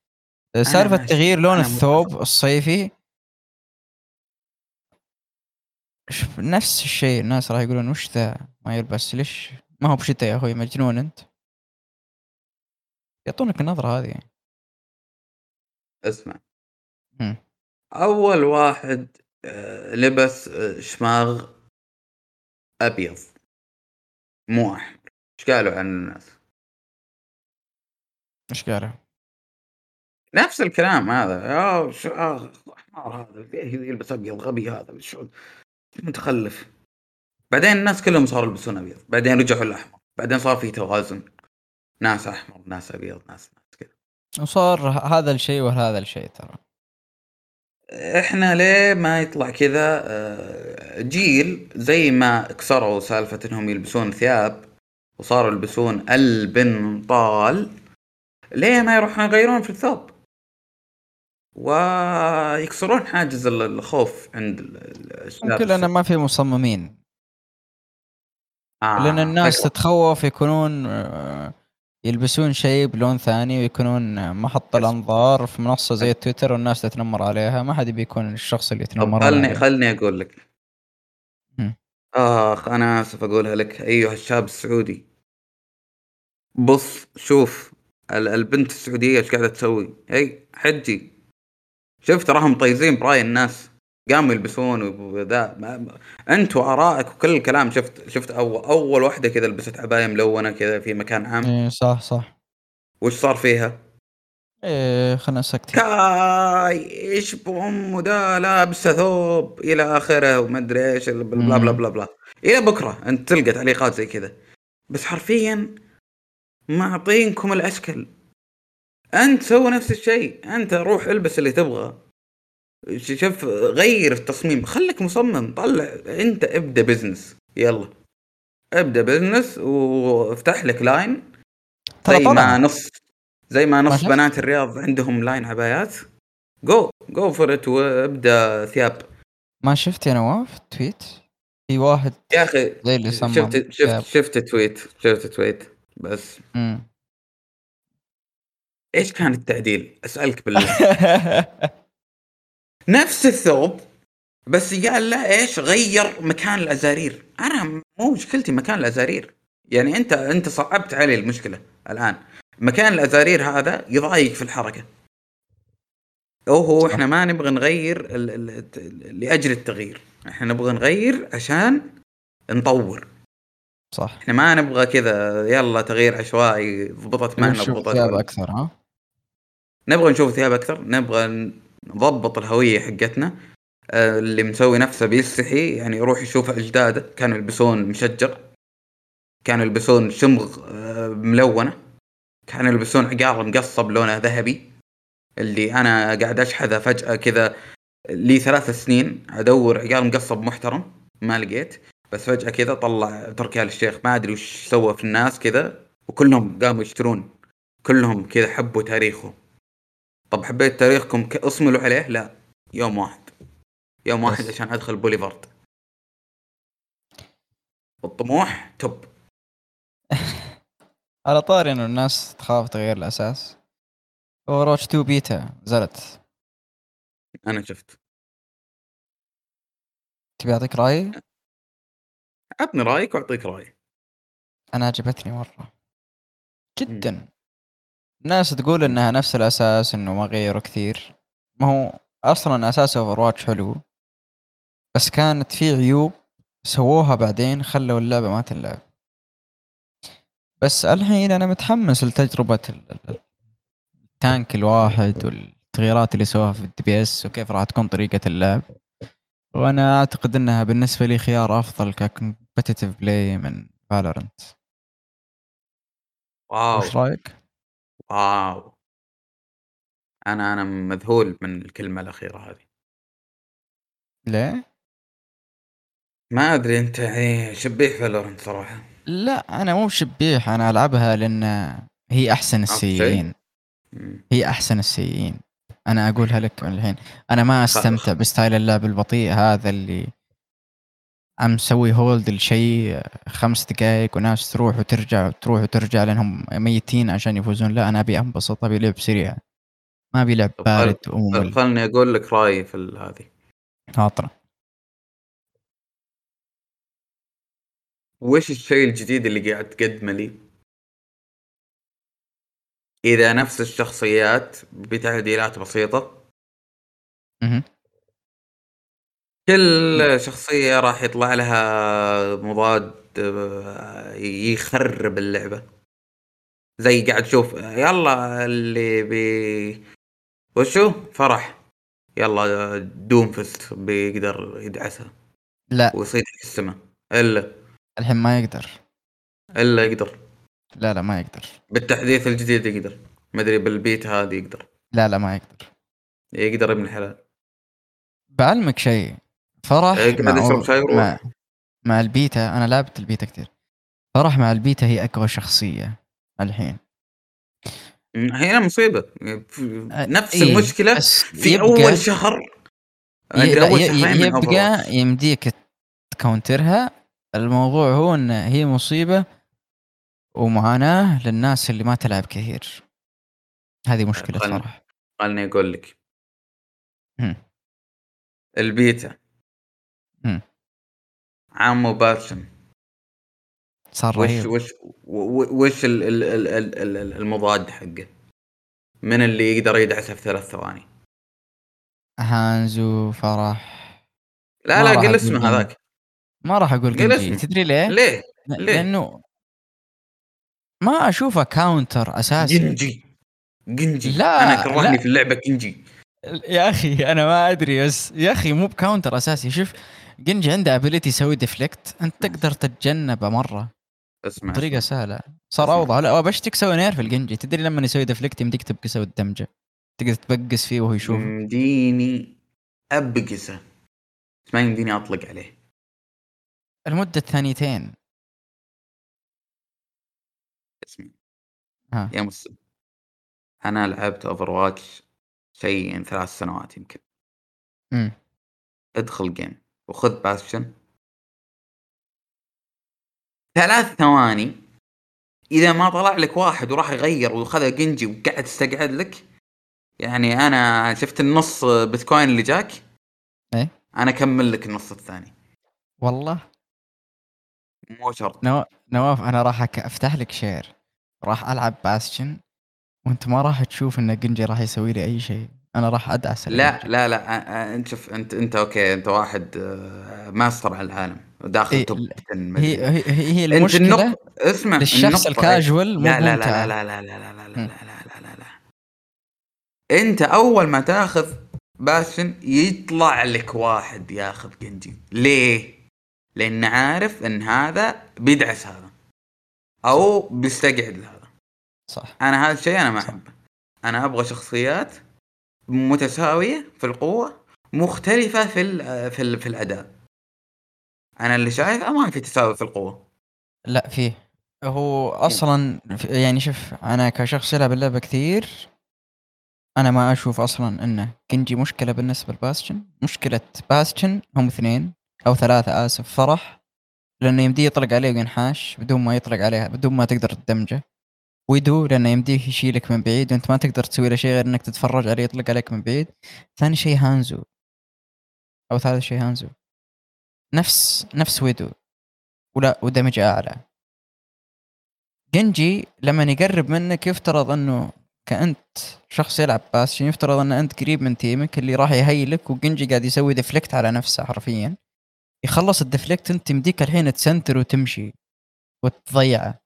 سالفة ماشي. تغيير لون الثوب الصيفي شوف نفس الشيء الناس راح يقولون وش ذا؟ ما يلبس. ليش؟ ما هو بشتاء يا أخوي مجنون أنت. يعطونك النظرة هذه اسمع. مم. أول واحد آه، لبس آه، شماغ أبيض. مو أحمر. إيش قالوا عن الناس؟ إيش قالوا؟ نفس الكلام هذا. شو آه، حمار هذا. يلبس ابيض غبي هذا. شو متخلف. بعدين الناس كلهم صاروا يلبسون أبيض. بعدين رجعوا الاحمر بعدين صار في توازن. ناس أحمر ناس أبيض ناس ناس كذا. وصار هذا الشيء وهذا الشيء ترى. إحنا ليه ما يطلع كذا آه، جيل زي ما كسروا سالفة إنهم يلبسون ثياب وصاروا يلبسون البنطال ليه ما يروحون يغيرون في الثوب ويكسرون حاجز ال- الخوف عند ال- ال- الشباب لأن. ما في مصممين آه لأن الناس فكرة. تتخوف يكونون آه، يلبسون شيء بلون ثاني ويكونون محط الأنظار في منصة زي التويتر والناس تتنمر عليها. ما حد يبي يكون الشخص اللي طب يتنمرون خلني عليه. خلني أقول لك. مم. آخ أنا آسف أقولها لك. ايها الشاب السعودي. بص شوف ال- البنت السعودية إيش قاعدة تسوي؟ أي حجي. شفت تراهم طايزين برأي الناس. قاموا يلبسون وذا. انت وارائك وكل الكلام. شفت شفت اول أول واحدة كذا لبست عباية ملونة كذا في مكان عام. إيه صح صح. وش صار فيها؟ إيه خلنا سكتين كاي إيش بام ودا لابسة ثوب إلى آخره وما أدري إيش بلا بلا بلا بلا, بلا. إلى بكرة أنت تلقى تعليقات زي كذا. بس حرفيا معطينكم الأشكال. أنت سوي نفس الشيء. أنت روح البس اللي تبغى. شوف غير التصميم. خليك مصمم طلع. انت ابدأ business يلا. ابدأ business وافتح لك line زي ما نص زي ما نص؟ بنات الرياض عندهم line عبايات. go go for it وابدأ ثياب. ما شفت يا نواف tweet في واحد يا أخي زي اللي صمم شفت. شفت شفت تويت شفت تويت بس. مم. إيش كان التعديل؟ أسألك بالله. نفس الثوب بس قال لا إيش؟ غير مكان الأزارير. أنا مو مشكلتي مكان الأزارير. يعني أنت أنت صعبت علي المشكلة الآن. مكان الأزارير هذا يضايق في الحركة. اوه. إحنا ما نبغى نغير ال ال ال لأجل التغيير. إحنا نبغى نغير عشان نطور. صح. إحنا ما نبغى كذا يلا تغيير عشوائي ضبطت معنا نشوف ضبطت ثياب أكثر ها؟ نبغى نشوف ثياب أكثر نبغى نضبط الهوية حقتنا آه، اللي مسوي نفسه بيستحي يعني يروح يشوف أجداده كانوا يلبسون مشجر كانوا يلبسون شمغ آه، ملونة كانوا يلبسون عقال مقصب لونه ذهبي اللي أنا قاعد أشحذه فجأة كذا لي ثلاث سنين أدور عقال مقصب محترم ما لقيت بس فجأة كذا طلع تركي آل الشيخ ما أدري وش سوى في الناس كذا وكلهم قاموا يشترون كلهم كذا حبوا تاريخه طب حبيت تاريخكم اصملوا عليه؟ لا. يوم واحد. يوم واحد. عشان أدخل بوليفارد. الطموح توب. على طاري إنه الناس تخاف تغير الأساس. Overwatch 2 بيتا نزلت. أنا شفت. تبي أعطيك رأيي؟ عطني رأيك وأعطيك رأيي. أنا عجبتني مرة. جدا. الناس تقول إنها نفس الأساس إنه ما غيروا كثير. ما هو أصلا أساس Overwatch حلو بس كانت في عيوب سووها بعدين خلوا اللعبة ما تنلعب بس الحين أنا متحمس لتجربة ال- ال- ال tank الواحد والتغييرات اللي سووها في ال DPS وكيف راح تكون طريقة اللعب. وأنا أعتقد إنها بالنسبة لي خيار أفضل ك competitive play من Valorant wow. وش رأيك؟ wow أنا أنا مذهول من الكلمة الأخيرة هذه. ليه؟ ما أدري أنت يعني شبيح Valorant صراحة؟ لا أنا مو شبيح أنا ألعبها لأن هي أحسن السيئين. هي أحسن السيئين. أنا أقولها لك من الحين. أنا ما أستمتع ب style اللعب البطيء هذا اللي عم مسوي hold لشيء خمس دقائق وناس تروح وترجع تروح وترجع لأنهم ميتين عشان يفوزون. لا أنا أبي أنبسط أبي لعب سريع. ما أبي لعب بارد وممل. خلني أقول لك رأيي في ال- هذه. عطنا وش الشيء الجديد اللي قاعد تقدمه لي؟ إذا نفس الشخصيات بتعديلات بسيطة. مهم. كل شخصية راح يطلع لها مضاد آه، يخرب اللعبة. زي قاعد تشوف يلا اللي بي وشو؟ فرح. يلا دوم فيست بيقدر يدعسها. لا. ويصيد في السماء إلا. الحين ما يقدر. إلا يقدر. لا لا ما يقدر. بالتحديث الجديد يقدر. ما أدري بالبيت هذه يقدر. لا لا ما يقدر. يقدر ابن الحلال. بعلمك شيء. فرح إيه، قاعد مع, يشرب شاي ويروح. مع, مع البيتا أنا لعبت البيتا كثير فرح مع البيتا هي أقوى شخصية الحين هنا مصيبة نفس إيه، المشكلة في يبقى أول شهر اول شهرين يبقى. يمديك ت counterها الموضوع هو إن هي مصيبة ومعاناة للناس اللي ما تلعب كثير هذه مشكلة. فرح خلني أقول لك. البيتا. عمو باستشن صار وش رهيب. وش و- وش ال- ال- ال- ال- ال- المضاد حقه؟ من اللي يقدر يدعسه في ثلاث ثواني؟ هانزو فرح. لا لا قل اسمه. هذاك. ما راح أقول قل جنجي. اسمه. تدري ليه؟ ليه؟ ليه؟ لأنه ما أشوفه counter أساسي. جنجي. جنجي. لا، أنا كرهني. في اللعبة جنجي. يا أخي أنا ما أدري بس يا أخي مو ب counter أساسي. شوف جنجي عنده ability يسوي deflect أنت تقدر تتجنبه مرة. اسمع بطريقه اسمع. سهلة. صار اسمع. اوضح لا بشتك سوي نير في الجنجي؟ تدري لما يسوي deflect يمديك تبقسه ال damage. تقدر تبقس فيه وهو يشوف. يمديني أبقسه. بس ما يمديني أطلق عليه. المدة ثانيتين اسمي ها. يا مسلم أنا لعبت اوفر واتش شيء ثلاث سنوات يمكن. امم ادخل جيم وخذ باستشن ثلاث ثواني. إذا ما طلع لك واحد وراح يغير وخذ جنجي وقاعد تستقعد لك يعني أنا شفت النص بيتكوين اللي جاك. إيه. أنا أكمل لك النص الثاني. والله. مو شرط. نوا... نواف أنا راح أك- أفتح لك شير راح ألعب باستشن وأنت ما راح تشوف إن جنجي راح يسوي لي أي شيء. أنا راح ادعس لا. لا لا انت شوف انت انت أوكي انت واحد آه، ماستر على العالم وداخل إيه، توب لا، 10 مدري. هي هي هي المشكلة النقطة اسمع للشخص النقطة الكاجوال مو لا لا لا. لا لا لا لا لا لا. لا لا لا لا انت اول ما تاخذ باشن يطلع لك واحد ياخذ جنجي ليه؟ لأن عارف ان هذا بيدعس هذا أو بيستقعد لهذا صح أنا هذا الشيء أنا ما. احبه أنا أبغى شخصيات متساوية في القوة مختلفة في ال في ال في الأداء. أنا اللي شايفه ما في تساوي في القوة. لا فيه هو أصلا يعني شوف أنا كشخص يلعب اللعبة كثير أنا ما أشوف أصلا انه كنجي مشكلة بالنسبة لباستشن. مشكلة باستشن هم اثنين أو ثلاثة آسف فرح. لأنه يمديه يطلق عليه وينحاش بدون ما يطلق عليه بدون ما تقدر ت damageه. ويدو لأنه يمديه يشيلك من بعيد وأنت ما تقدر تسوي له شيء غير إنك تتفرج عليه يطلق عليك من بعيد. ثاني شيء هانزو. أو ثالث شيء هانزو. نفس نفس ويدو. ولا و damage أعلى. جنجي لما يقرب منك يفترض إنه كأنت شخص يلعب باستشن يفترض ان أنت قريب من teamك اللي راح ي healك وجنجي قاعد يسوي deflect على نفسه حرفيا. يخلص ال deflect أنت يمديك الحين تسنتر وتمشي وتضيعه.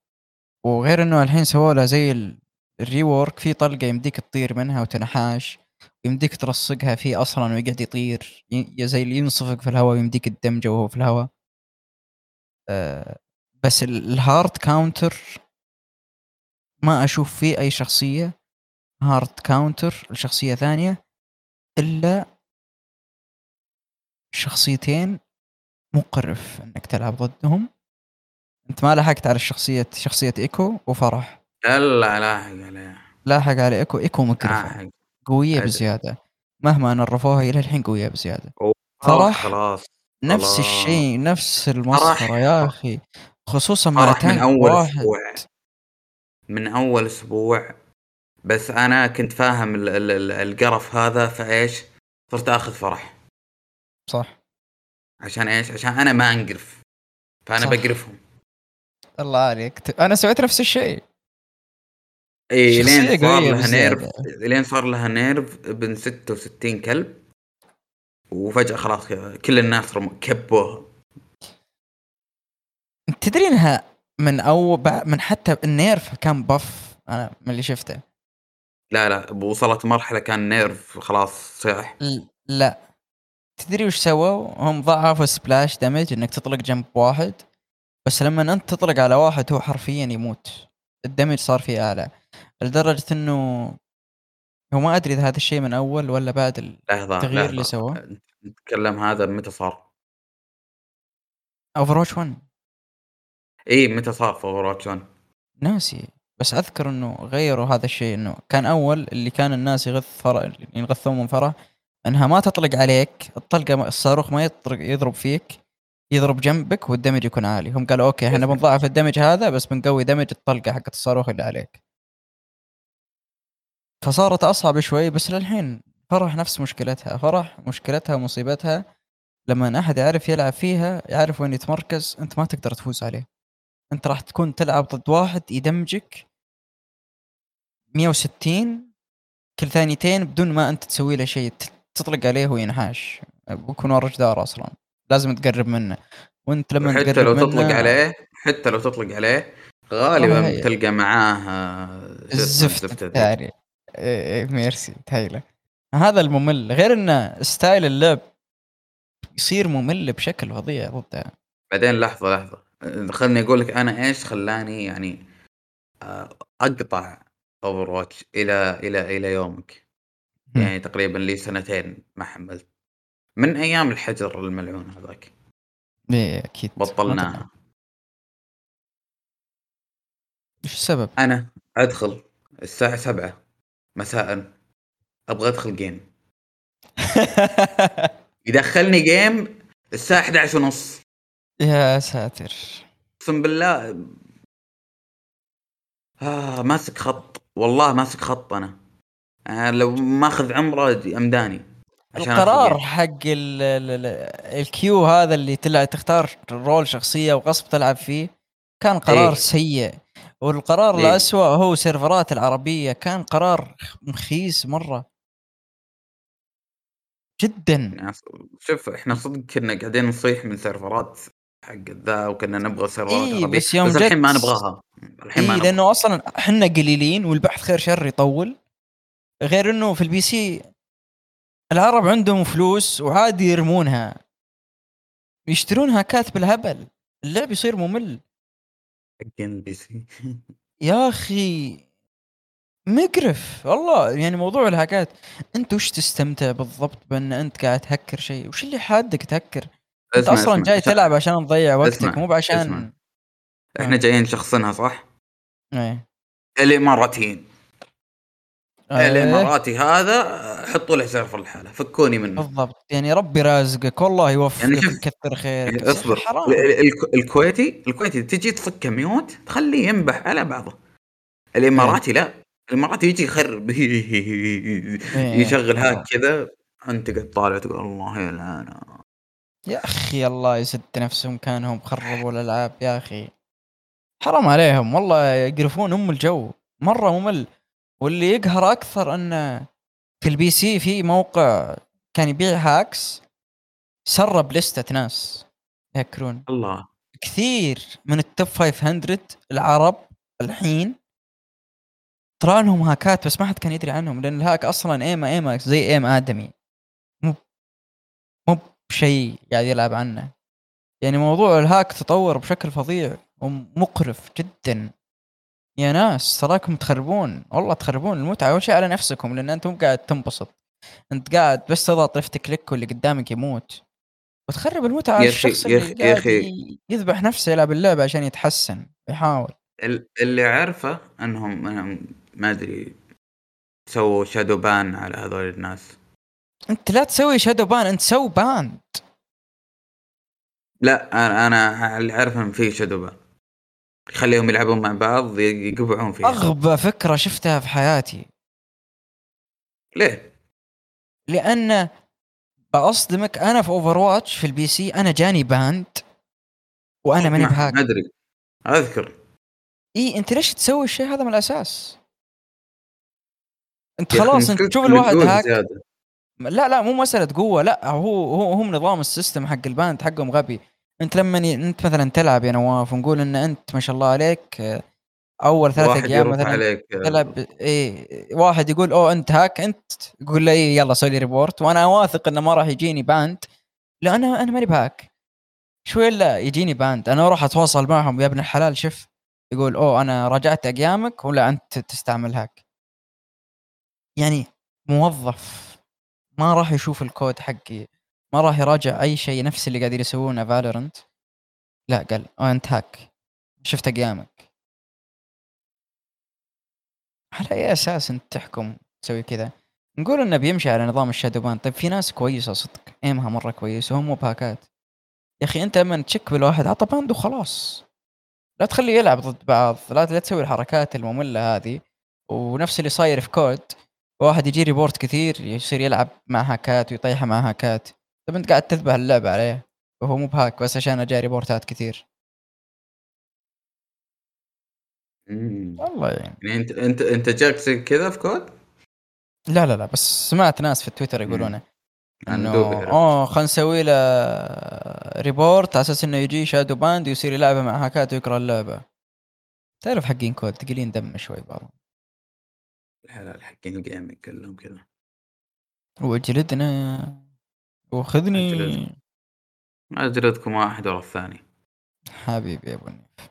وغير إنه الحين سووا له زي ال- rework في طلقة يمديك تطير منها وتنحاش يمديك ترصقها فيه أصلا ويقعد يطير زي اللي ينصفك في الهواء ويمديك ت damageه وهو في الهواء. آه، بس ال- hard counter ما أشوف فيه أي شخصية. hard counter لشخصية ثانية إلا شخصيتين مقرف إنك تلعب ضدهم. انت ما لحقت على الشخصية شخصية إيكو وفرح. لا لاحق عليه لاحق على إيكو. إيكو قوية أدري. بزيادة. مهما nerfوها إلى الحين قوية بزيادة. فرح خلاص. نفس. الشيء نفس المسخرة يا. أخي. خصوصا مع من أول واحد. أسبوع. من أول أسبوع. بس أنا كنت فاهم ال- ال- ال- القرف هذا فإيش؟ صرت آخذ فرح. صح. عشان إيش؟ عشان أنا ما أنقرف. فأنا صح. بقرفهم. الله عليك. أنا سويت نفس الشيء. اي لين صار لها. nerf لين صار لها nerf ابن 66 كلب وفجأة خلاص كل الناس رم- كبوها. تدري إنها من أو من حتى ال nerf كان buff أنا من اللي شفته. لا لا وصلت مرحلة كان nerf خلاص صيح لا. تدري وش سووا؟ هم ضعفوا splash damage إنك تطلق جنب واحد. بس لما انت تطلق على واحد هو حرفيا يموت ال damage صار فيه أعلى لدرجة إنه هو ما أدري إذا هذا الشيء من أول ولا بعد التغيير لحظة. اللي سواه؟ نتكلم هذا متى صار؟ اوفر واتش 1 اي متى صار في اوفر 1 ناسي بس أذكر إنه غيروا هذا الشيء إنه كان أول اللي كان الناس يغث فرح ينغثون من فرح إنها ما تطلق عليك الطلقة الصاروخ ما يطلق يضرب فيك يضرب جنبك وال damage يكون عالي. هم قالوا okay إحنا بنضاعف ال damage هذا بس بنقوي damage الطلقة حقت الصاروخ اللي عليك. فصارت أصعب شوي بس للحين فرح نفس مشكلتها. فرح مشكلتها ومصيبتها لما أحد يعرف يلعب فيها يعرف وين يتمركز أنت ما تقدر تفوز عليه. أنت راح تكون تلعب ضد واحد ي damageك 160 كل ثانيتين بدون ما أنت تسوي له شيء تطلق عليه وينحاش. بيكون ورا جدار أصلا. لازم تقرب منه. وانت لما حتى تقرب لو منه تطلق عليه حتى لو تطلق عليه غالبا هي. بتلقى معاه آه، الزفت. يعني إيه إيه ميرسي ت healه هذا الممل. غير إن style اللعب يصير ممل بشكل فظيع ضده بعدين لحظة لحظة. خلني أقول لك أنا إيش خلاني يعني آه، أقطع Overwatch إلى إلى إلى يومك. يعني تقريبا لي سنتين ما حملت. من أيام الحجر الملعون هذاك. إيه أكيد. بطلناها إيش السبب؟ أنا أدخل الساعة سبعة مساء. أبغى أدخل game يدخلني جيم الساعة 11 ونص. يا ساتر. أقسم بالله. آه ماسك خط. والله ماسك خط أنا. آه لو ماخذ عمرة أمداني. القرار. حق ال- ال- ال- ال queue هذا اللي تلع تختار role شخصية وغصب تلعب فيه كان قرار إيه. سيء. والقرار إيه. الأسوأ هو سيرفرات العربية. كان قرار مخيس مرة. جدا. شوف إحنا صدق كنا قاعدين نصيح من سيرفرات حق ذا وكنا نبغى سيرفرات إيه، بس يوم بس الحين ما نبغاها. الحين ما اي نبغاها. لأنه أصلا إحنا قليلين والبحث خير شر يطول. غير إنه في ال PC العرب عندهم فلوس وعادي يرمونها. يشترونها هاكات بالهبل اللعب يصير ممل. يا أخي مقرف. والله يعني موضوع الهاكات. أنت وش تستمتع بالضبط بأن أنت قاعد تهكر شيء؟ وش اللي حادك تهكر؟ أنت أصلا اسمع. جاي عشان- تلعب عشان تضيع وقتك اسمع، مو بعشان اسمع. إحنا جايين نشخصنها صح؟ إيه. الاماراتيين إيه. الاماراتي هذا حطوا له server لحاله فكوني منه. بالضبط. يعني ربي رازقك والله يوفقك يعني ويكثر خيرك. يعني اصبر. حرام. ال- ال- الك- الكويتي الكويتي تجي تفكه mute تخليه ينبح على بعضه. الإماراتي لا. الإماراتي يجي يخرب. يشغل hack كذا أنت قاعد طالع تقول الله يلعنه يا أخي الله يسد نفسهم كأنهم خربوا الألعاب يا أخي. حرام عليهم والله يقرفون أم الجو. مرة ممل. واللي يقهر أكثر أن في ال PC في موقع كان يبيع hacks سرب لستة ناس يهكرون. الله. كثير من ال top 500 العرب الحين طلع لهم هاكات بس ما حد كان يدري عنهم لأن ال hack أصلا aim ه aim ه زي aim آدمي. مو مو بشيء قاعد يلعب عنه. يعني موضوع ال hack تطور بشكل فظيع ومقرف جدا. يا ناس تراكم تخربون. والله تخربون المتعة. أول شيء على نفسكم لأن انت مو قاعد تنبسط. أنت قاعد بس تضغط left click واللي قدامك يموت. وتخرب المتعة. على الشخص يا اللي أخي- يا قاعد أخي. ي- يذبح نفسه يلعب اللعبة عشان يتحسن يحاول. ال- اللي عارفه إنهم أنهم ما أدري سووا shadow ban على هذول الناس. أنت لا تسوي shadow ban أنت سوي ban لا أنا أنا اللي عارف إنهم في shadow ban يخليهم يلعبون مع بعض يقبعون فيها. أغبى فكرة شفتها في حياتي. ليه؟ لأن بأصدمك أنا في Overwatch في ال PC أنا جاني banned وأنا ماني ما- ب hack. ما أدري. أذكر. إي أنت ليش تسوي الشيء هذا من الأساس؟ أنت خلاص أنت تشوف الواحد hack. زيادة. لا لا مو مسألة قوة لا هو هو هم نظام ال system حق ال banned حقهم غبي. انت لما ي... انت مثلا تلعب يا نواف ونقول إن أنت ما شاء الله عليك آه، أول ثلاث واحد أيام مثلا عليك تلعب إيه واحد يقول أوه أنت hack أنت يقول له إيه يلا سوي لي report وأنا واثق إنه ما راح يجيني banned لا أنا أنا ماني ب hack. شوي إلا يجيني banned أنا أروح أتواصل معهم يا ابن الحلال شف يقول أوه أنا راجعت اقيامك ولا أنت تستعمل hack. يعني موظف ما راح يشوف الكود حقي. ما راح يراجع أي شيء نفس اللي قاعدين يسوونه Valorant لا قال اوه انت hack شفت اقيامك على أي أساس أنت تحكم تسوي كذا؟ نقول إنه بيمشي على نظام ال shadow ban. طيب في ناس كويسة صدق. aim ها مرة كويس وهم مو بهاكات يا أخي أنت لما تشك بالواحد عطى banned وخلاص لا تخليه يلعب ضد بعض. لا لا تسوي الحركات المملة هذه. ونفس اللي صاير في COD واحد يجي report كثير يصير يلعب مع هاكات ويطيحها مع هاكات. طيب أنت قاعد تذبح اللعبة عليه وهو مو ب hack بس عشان جاي ريبورتات كثير. والله يعني. يعني أنت أنت أنت جاك زي كذا في COD؟ لا لا لا بس سمعت ناس في التويتر يقولونه أنا إنه دوبي عرفت. أوه خلينا نسوي له report على أساس إنه يجي shadow banned ويصير يلعبها مع هاكات ويكره اللعبة. تعرف حقين COD؟ تقيلين دم شوي بعضهم. الحلال حقين ال gaming كلهم كذا. واجلدنا وخذني أجلد. أجلدكم واحد ورا الثاني. حبيبي يا أبو النيف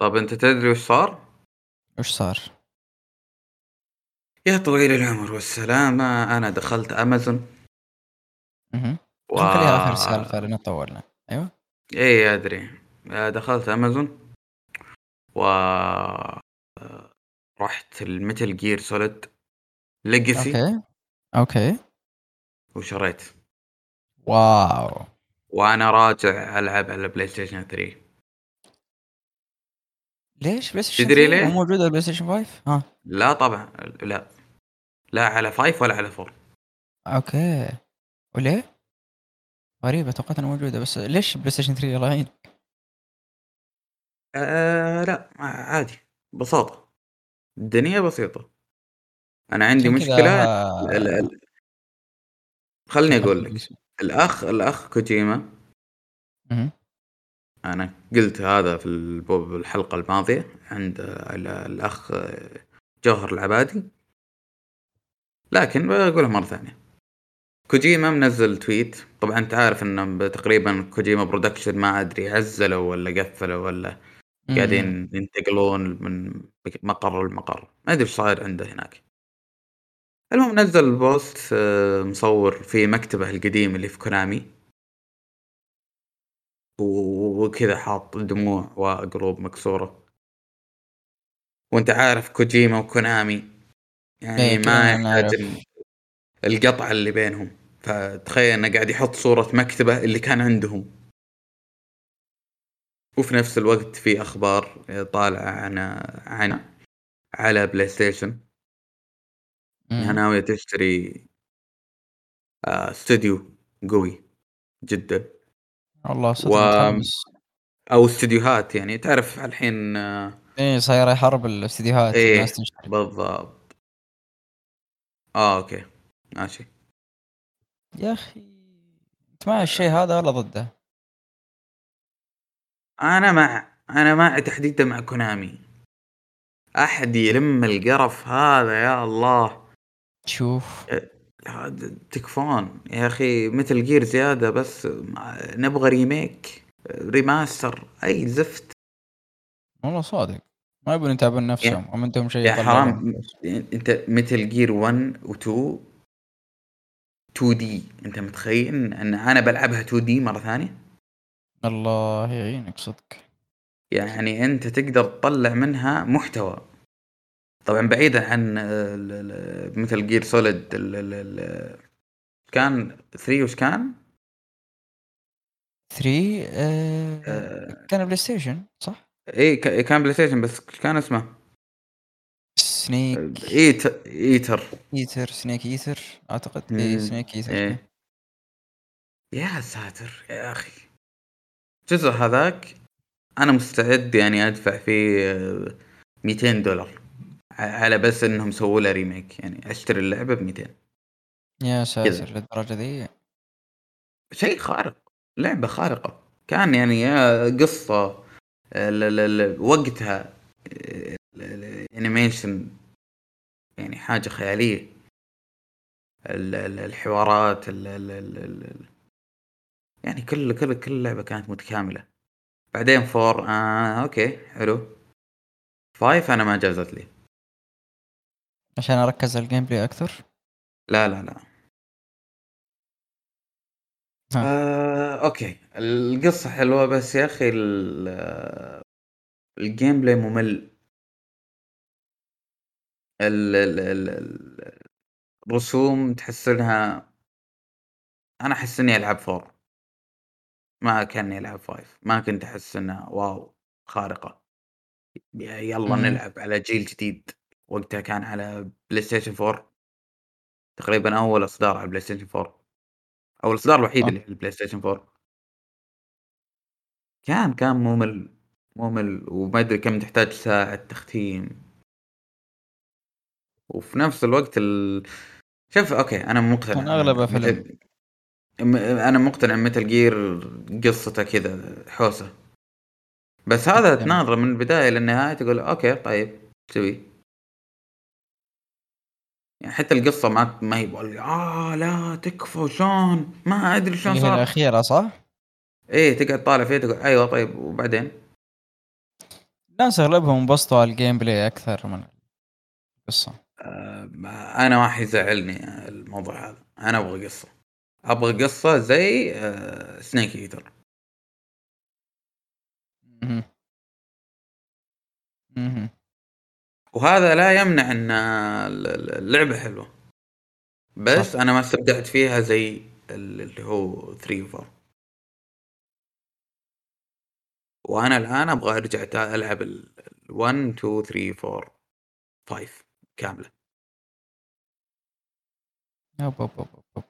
طب أنت تدري وش صار؟ وش صار؟ يا طويل العمر والسلامة أنا دخلت أمازون. أها و... خليها آخر سالفة؟ لأن طولنا. أيوه. إيه أدري. دخلت أمازون. و رحت ال Metal Gear Solid. Legacy. Okay. Okay. وشريت. Wow. وأنا راجع العب على PlayStation 3 ليش PlayStation تدري 3 ليه؟ مو موجود على PlayStation 5 ها. لا طبعا لا. لا على 5 ولا على 4 Okay. وليه؟ غريبة توقعت إنها موجودة بس ليش PlayStation 3 الله يعينك؟ آه لا عادي. ببساطة الدنيا بسيطة. أنا عندي كذا ال- ال- خلني أقول لك. دخلت الأخ الأخ كوجيما. أنا قلت هذا في الحلقة الماضية عند ال- الأخ جوهر العبادي. لكن بقولها مرة ثانية. كوجيما منزل tweet. طبعا انت عارف انه تقريبا كوجيما برودكشن ما أدري عزلوا ولا قفلوا ولا. قاعدين ينتقلون من مقر لمقر. ما أدري إيش صاير عنده هناك. المهم نزل بوست آه، مصور في مكتبه القديم اللي في كونامي. وكذا حاط دموع وقلوب مكسورة. وانت عارف كوجيما وكونامي يعني إيه، ما يحتاج القطعة اللي بينهم. فتخيل إنه قاعد يحط صورة مكتبه اللي كان عندهم. وفي نفس الوقت في أخبار طالعة عن عن على بلاي ستيشن انها مم. ناوية تشتري آه، استوديو قوي جدا. والله صدق و- متحمس. أو استديوهات يعني تعرف الحين آه، إيه صايرة حرب الاستديوهات إيه الناس تنشترى بالضبط. آه أوكي. ماشي. يا أخي انت مع الشيء هذا ولا ضده؟ أنا مع أنا مع تحديدا مع كونامي. أحد يلم القرف هذا يا الله. شوف هذا تكفون يا أخي متل جير زيادة بس نبغى remake remaster أي زفت. والله صادق. ما يبون يتعبون نفسهم وما عندهم شيء يا حرام. أنت متل جير 1 و2 2D أنت متخيل إن أنا بلعبها 2D مرة ثانية؟ الله يعينك صدق. يعني أنت تقدر تطلع منها محتوى. طبعا بعيدا عن متل جير سوليد كان 3 وش كان؟ 3 آه آه، كان بلاي ستيشن صح؟ اي ك- كان بلاي ستيشن بس كان اسمه؟ سنيك ايت ايتر ايتر سنيك ايتر أعتقد. اي. سنيك ايتر يا ساتر يا أخي. الجزء هذاك أنا مستعد يعني أدفع فيه آه، 200 دولار. ع- على بس إنهم سووا له remake يعني أشتري اللعبة ب 200 يا ساتر للدرجة ذي شيء خارق لعبة خارقة. كان يعني قصة ال- وقتها ال- ال- ال animation يعني حاجة خيالية. ال- ال- الحوارات ال ال ال ال يعني كل كل كل لعبة كانت متكاملة. بعدين four آه أوكي حلو. five أنا ما جازت لي. عشان أركز على ال gameplay أكثر؟ لا لا لا. ها. آه، أوكي. القصة حلوة بس يا أخي ال- آه، ال gameplay ممل. ال ال ال ال- الرسوم تحس إنها أنا أحس إني ألعب four. ما كأني ألعب five. ما كنت أحس إنها wow خارقة. يا- يلا مم. نلعب على جيل جديد. وقتها كان على بلاي ستيشن 4 تقريبا أول إصدار على بلاي ستيشن 4 أو الإصدار الوحيد آه. اللي على البلاي ستيشن 4 كان كان ممل ممل وما أدري كم تحتاج ساعة تختيم وفي نفس الوقت ال... شوف أوكي أنا مقتنع كان أغلبه إن فيلم. أنا مقتنع متل جير قصته كذا حوسة بس هذا جميل. تناظر من البداية للنهاية تقول أوكي طيب تسوي؟ يعني حتى القصة ما ما هي بقول آه لا تكفى شلون؟ ما أدري شلون هي صار. الأخيرة صح؟ إيه تقعد طالع فيه تقول أيوه طيب وبعدين؟ الناس اغلبهم انبسطوا على ال gameplay أكثر من القصة. آه أنا ما حيزعلني الموضوع هذا. أنا أبغى قصة. أبغى قصة زي آه سنيك ايتر مهم. وهذا لا يمنع إن ال- ال- اللعبة حلوة بس صح. أنا ما استمتعت فيها زي ال- اللي هو 3 و 4 وأنا الآن أبغى أرجع ألعب ال 1 2 3 4 5 كاملة أوب أوب أوب أوب.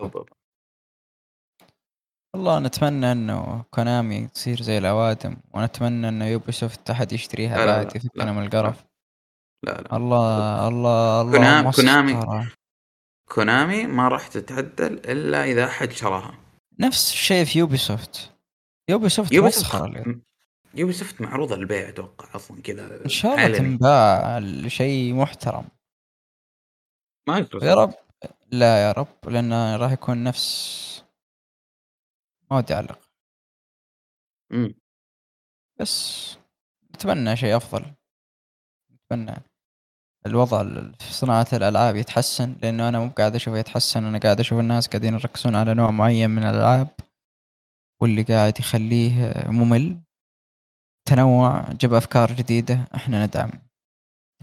أوب أوب. والله نتمنى إنه كونامي تصير زي الأوادم ونتمنى إنه يوبي سوفت أحد يشتريها بعد يفكنا من القرف لا لا. الله الله الله كونام- كونامي. مسخرة كونامي ما راح تتعدل إلا إذا أحد شراها. نفس الشيء في يوبي سوفت يوبي سوفت يوبي سوفت. يوبي سوفت معروضة للبيع أتوقع أصلا كذا. إن شاء الله. تنباع لشيء محترم. مايكروسوفت يا رب. لا يا رب لأنه راح يكون نفس ما ودي أعلق. بس نتمنى شيء أفضل. نتمنى الوضع ال- في صناعة الألعاب يتحسن لأنه أنا مو قاعد أشوفه يتحسن أنا قاعد أشوف الناس قاعدين يركزون على نوع معين من الألعاب واللي قاعد يخليه ممل. تنوع جاب أفكار جديدة إحنا ندعم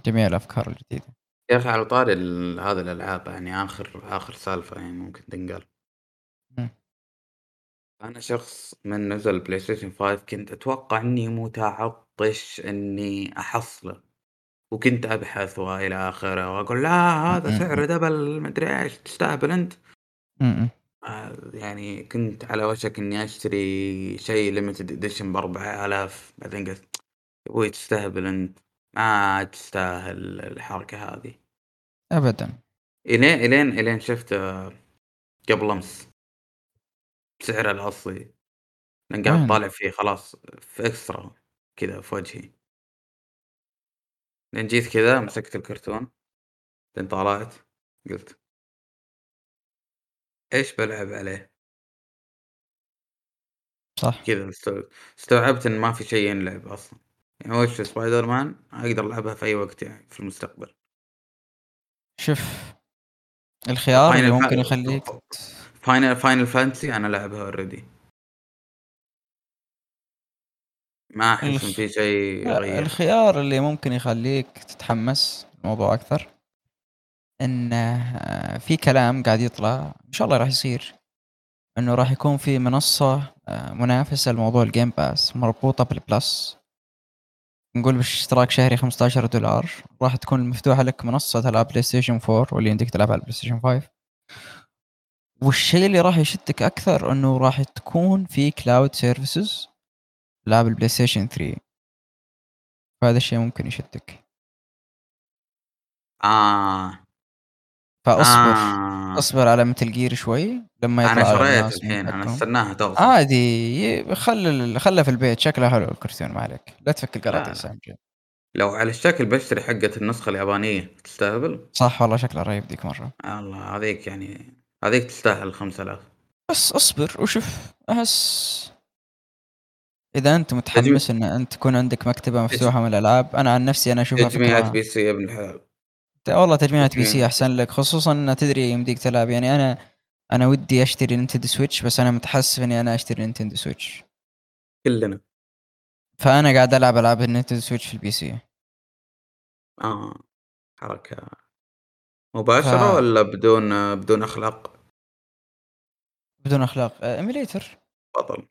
جميع الأفكار الجديدة. يا أخي على طاري ال- هذه الألعاب يعني آخر آخر سالفة يعني ممكن تنقال. أنا شخص من نزل بلاي ستيشن 5 كنت أتوقع إني متعطش إني أحصله. وكنت أبحث وإلى آخره وأقول لا هذا سعره double مدري إيش تستهبل أنت؟ م- آه، يعني كنت على وشك إني أشتري شيء limited edition ب 4000 بعدين قلت يا أبوي تستهبل أنت؟ ما تستاهل الحركة هذه. أبدا. الين الين إلين شفت آه، قبل أمس سعره الأصلي. لأن قاعد وين؟ طالع فيه خلاص في اكسترا كذا في وجهي. لين جيت كذا مسكت الكرتون لين طلعت قلت إيش بلعب عليه؟ صح. كذا استو- استوعبت إن ما في شيء ينلعب أصلا. يعني وش سبايدر مان أقدر ألعبها في أي وقت يعني في المستقبل. شوف الخيار اللي ممكن يخليك Final Final Fantasy أنا لعبها already ما أحس إن الخ- في شيء يغير الخيار اللي ممكن يخليك تتحمس الموضوع أكثر انه آه، في كلام قاعد يطلع إن شاء الله راح يصير إنه راح يكون في منصة آه، منافسة لموضوع ال Game Pass مربوطة بال Plus. نقول باشتراك شهري 15 دولار راح تكون مفتوحة لك منصة العاب بلاي ستيشن 4 واللي يمديك تلعب على البلاي ستيشن 5 والشيء اللي راح يشدك أكثر إنه راح تكون في cloud services العاب البلاي ستيشن 3 فهذا الشيء ممكن يشدك آه. فأصبر. آه. أصبر على Metal Gear شوي. لما يطلع أنا شريت الحين أنا. استناها توصل عادي. خل خله في البيت. شكله حلو الكرتون ما عليك. لا تفك لا. سامجي لو على الشكل بشتري حقة النسخة اليابانية تستهبل؟ صح والله شكله رهيب ديك مرة. الله هذيك يعني هذيك تستاهل 5000 بس أصبر وشوف. أحس إذا أنت متحمس إن أنت تكون عندك مكتبة مفتوحة من الألعاب أنا عن نفسي أنا أشوفها تجميعة فكره بي سي يا ابن الحلال والله تجميعة PC. أحسن لك خصوصا إن تدري يمديك تلعب. يعني أنا أنا ودي أشتري نينتندو سويتش بس أنا متحسف إني أنا أشتري نينتندو سويتش. كلنا. فأنا قاعد ألعب ألعاب النينتندو سويتش في ال PC. آه حركة مباشرة ف- ولا بدون بدون أخلاق؟ بدون أخلاق. emulator بطل.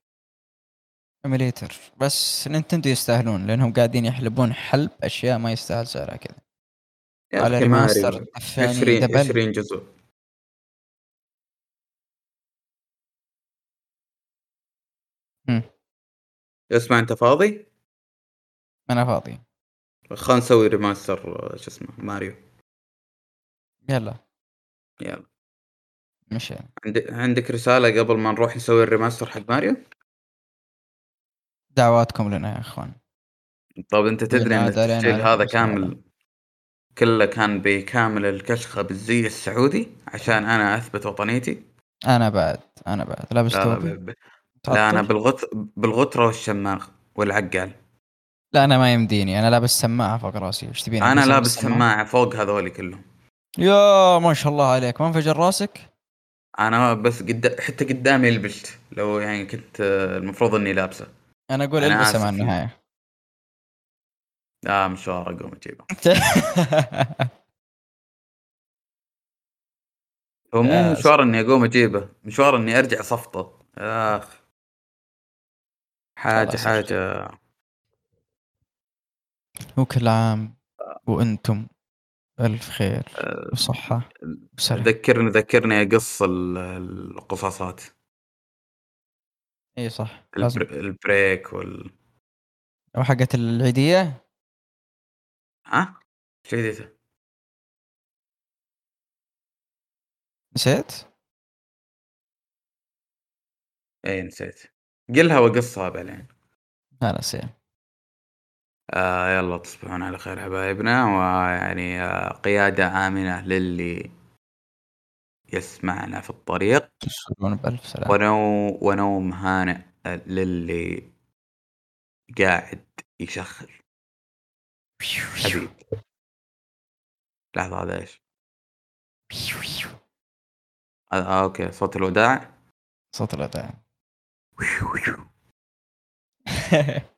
emulator بس نينتندو يستاهلون لأنهم قاعدين يحلبون حلب أشياء ما يستاهل سعرها كذا. على remaster ماريو دفاني 20 double 20 جزء. مم. اسمع أنت فاضي؟ أنا فاضي. خلنا نسوي remaster شو اسمه ماريو. يلا. يلا. مشي عندك عندك رسالة قبل ما نروح نسوي ال remaster حق ماريو؟ دعواتكم لنا يا إخوان. طب أنت تدري إن التسجيل هذا. كامل كله كان بكامل الكشخة بالزي السعودي عشان أنا أثبت وطنيتي. أنا بعد أنا بعد. لابس لا ب... لا أنا؟ بالغط... بالغترة والشماغ والعقال. لا أنا ما يمديني. أنا لابس سماعه فوق رأسي. إيش تبيني؟ أنا لابس؟ سماعة فوق هذولي كلهم. يا ما شاء الله عليك. ما انفجر رأسك؟ أنا بس قد... حتى قدامي لبست لو يعني كنت آه، المفروض إني لابسه. أنا أقول أنا البسه آسف. مع يعني. النهاية. لا مشوار اقوم اجيبه هو مو مشوار إني أقوم أجيبه مشوار إني أرجع صفطة. اخ حاجة حاجة. وكل عام وأنتم بألف خير. آه، وسلام. ذكرني ذكرني أقص ال- القصاصات. اي صح لازم البر- البريك وال أو حقت العيدية ها؟ إيش جديده؟ نسيت؟ اي نسيت قلها واقصها بعدين لا لا سيم آه يلا تصبحون على خير حبايبنا ويعني آه قيادة آمنة للي يسمعنا في الطريق. تشكرون بألف سلام ونو ونوم هانئ للي قاعد يشخر. حبيب لحظة هذا إيش؟ آه آه، أوكي صوت الوداع. صوت الأذان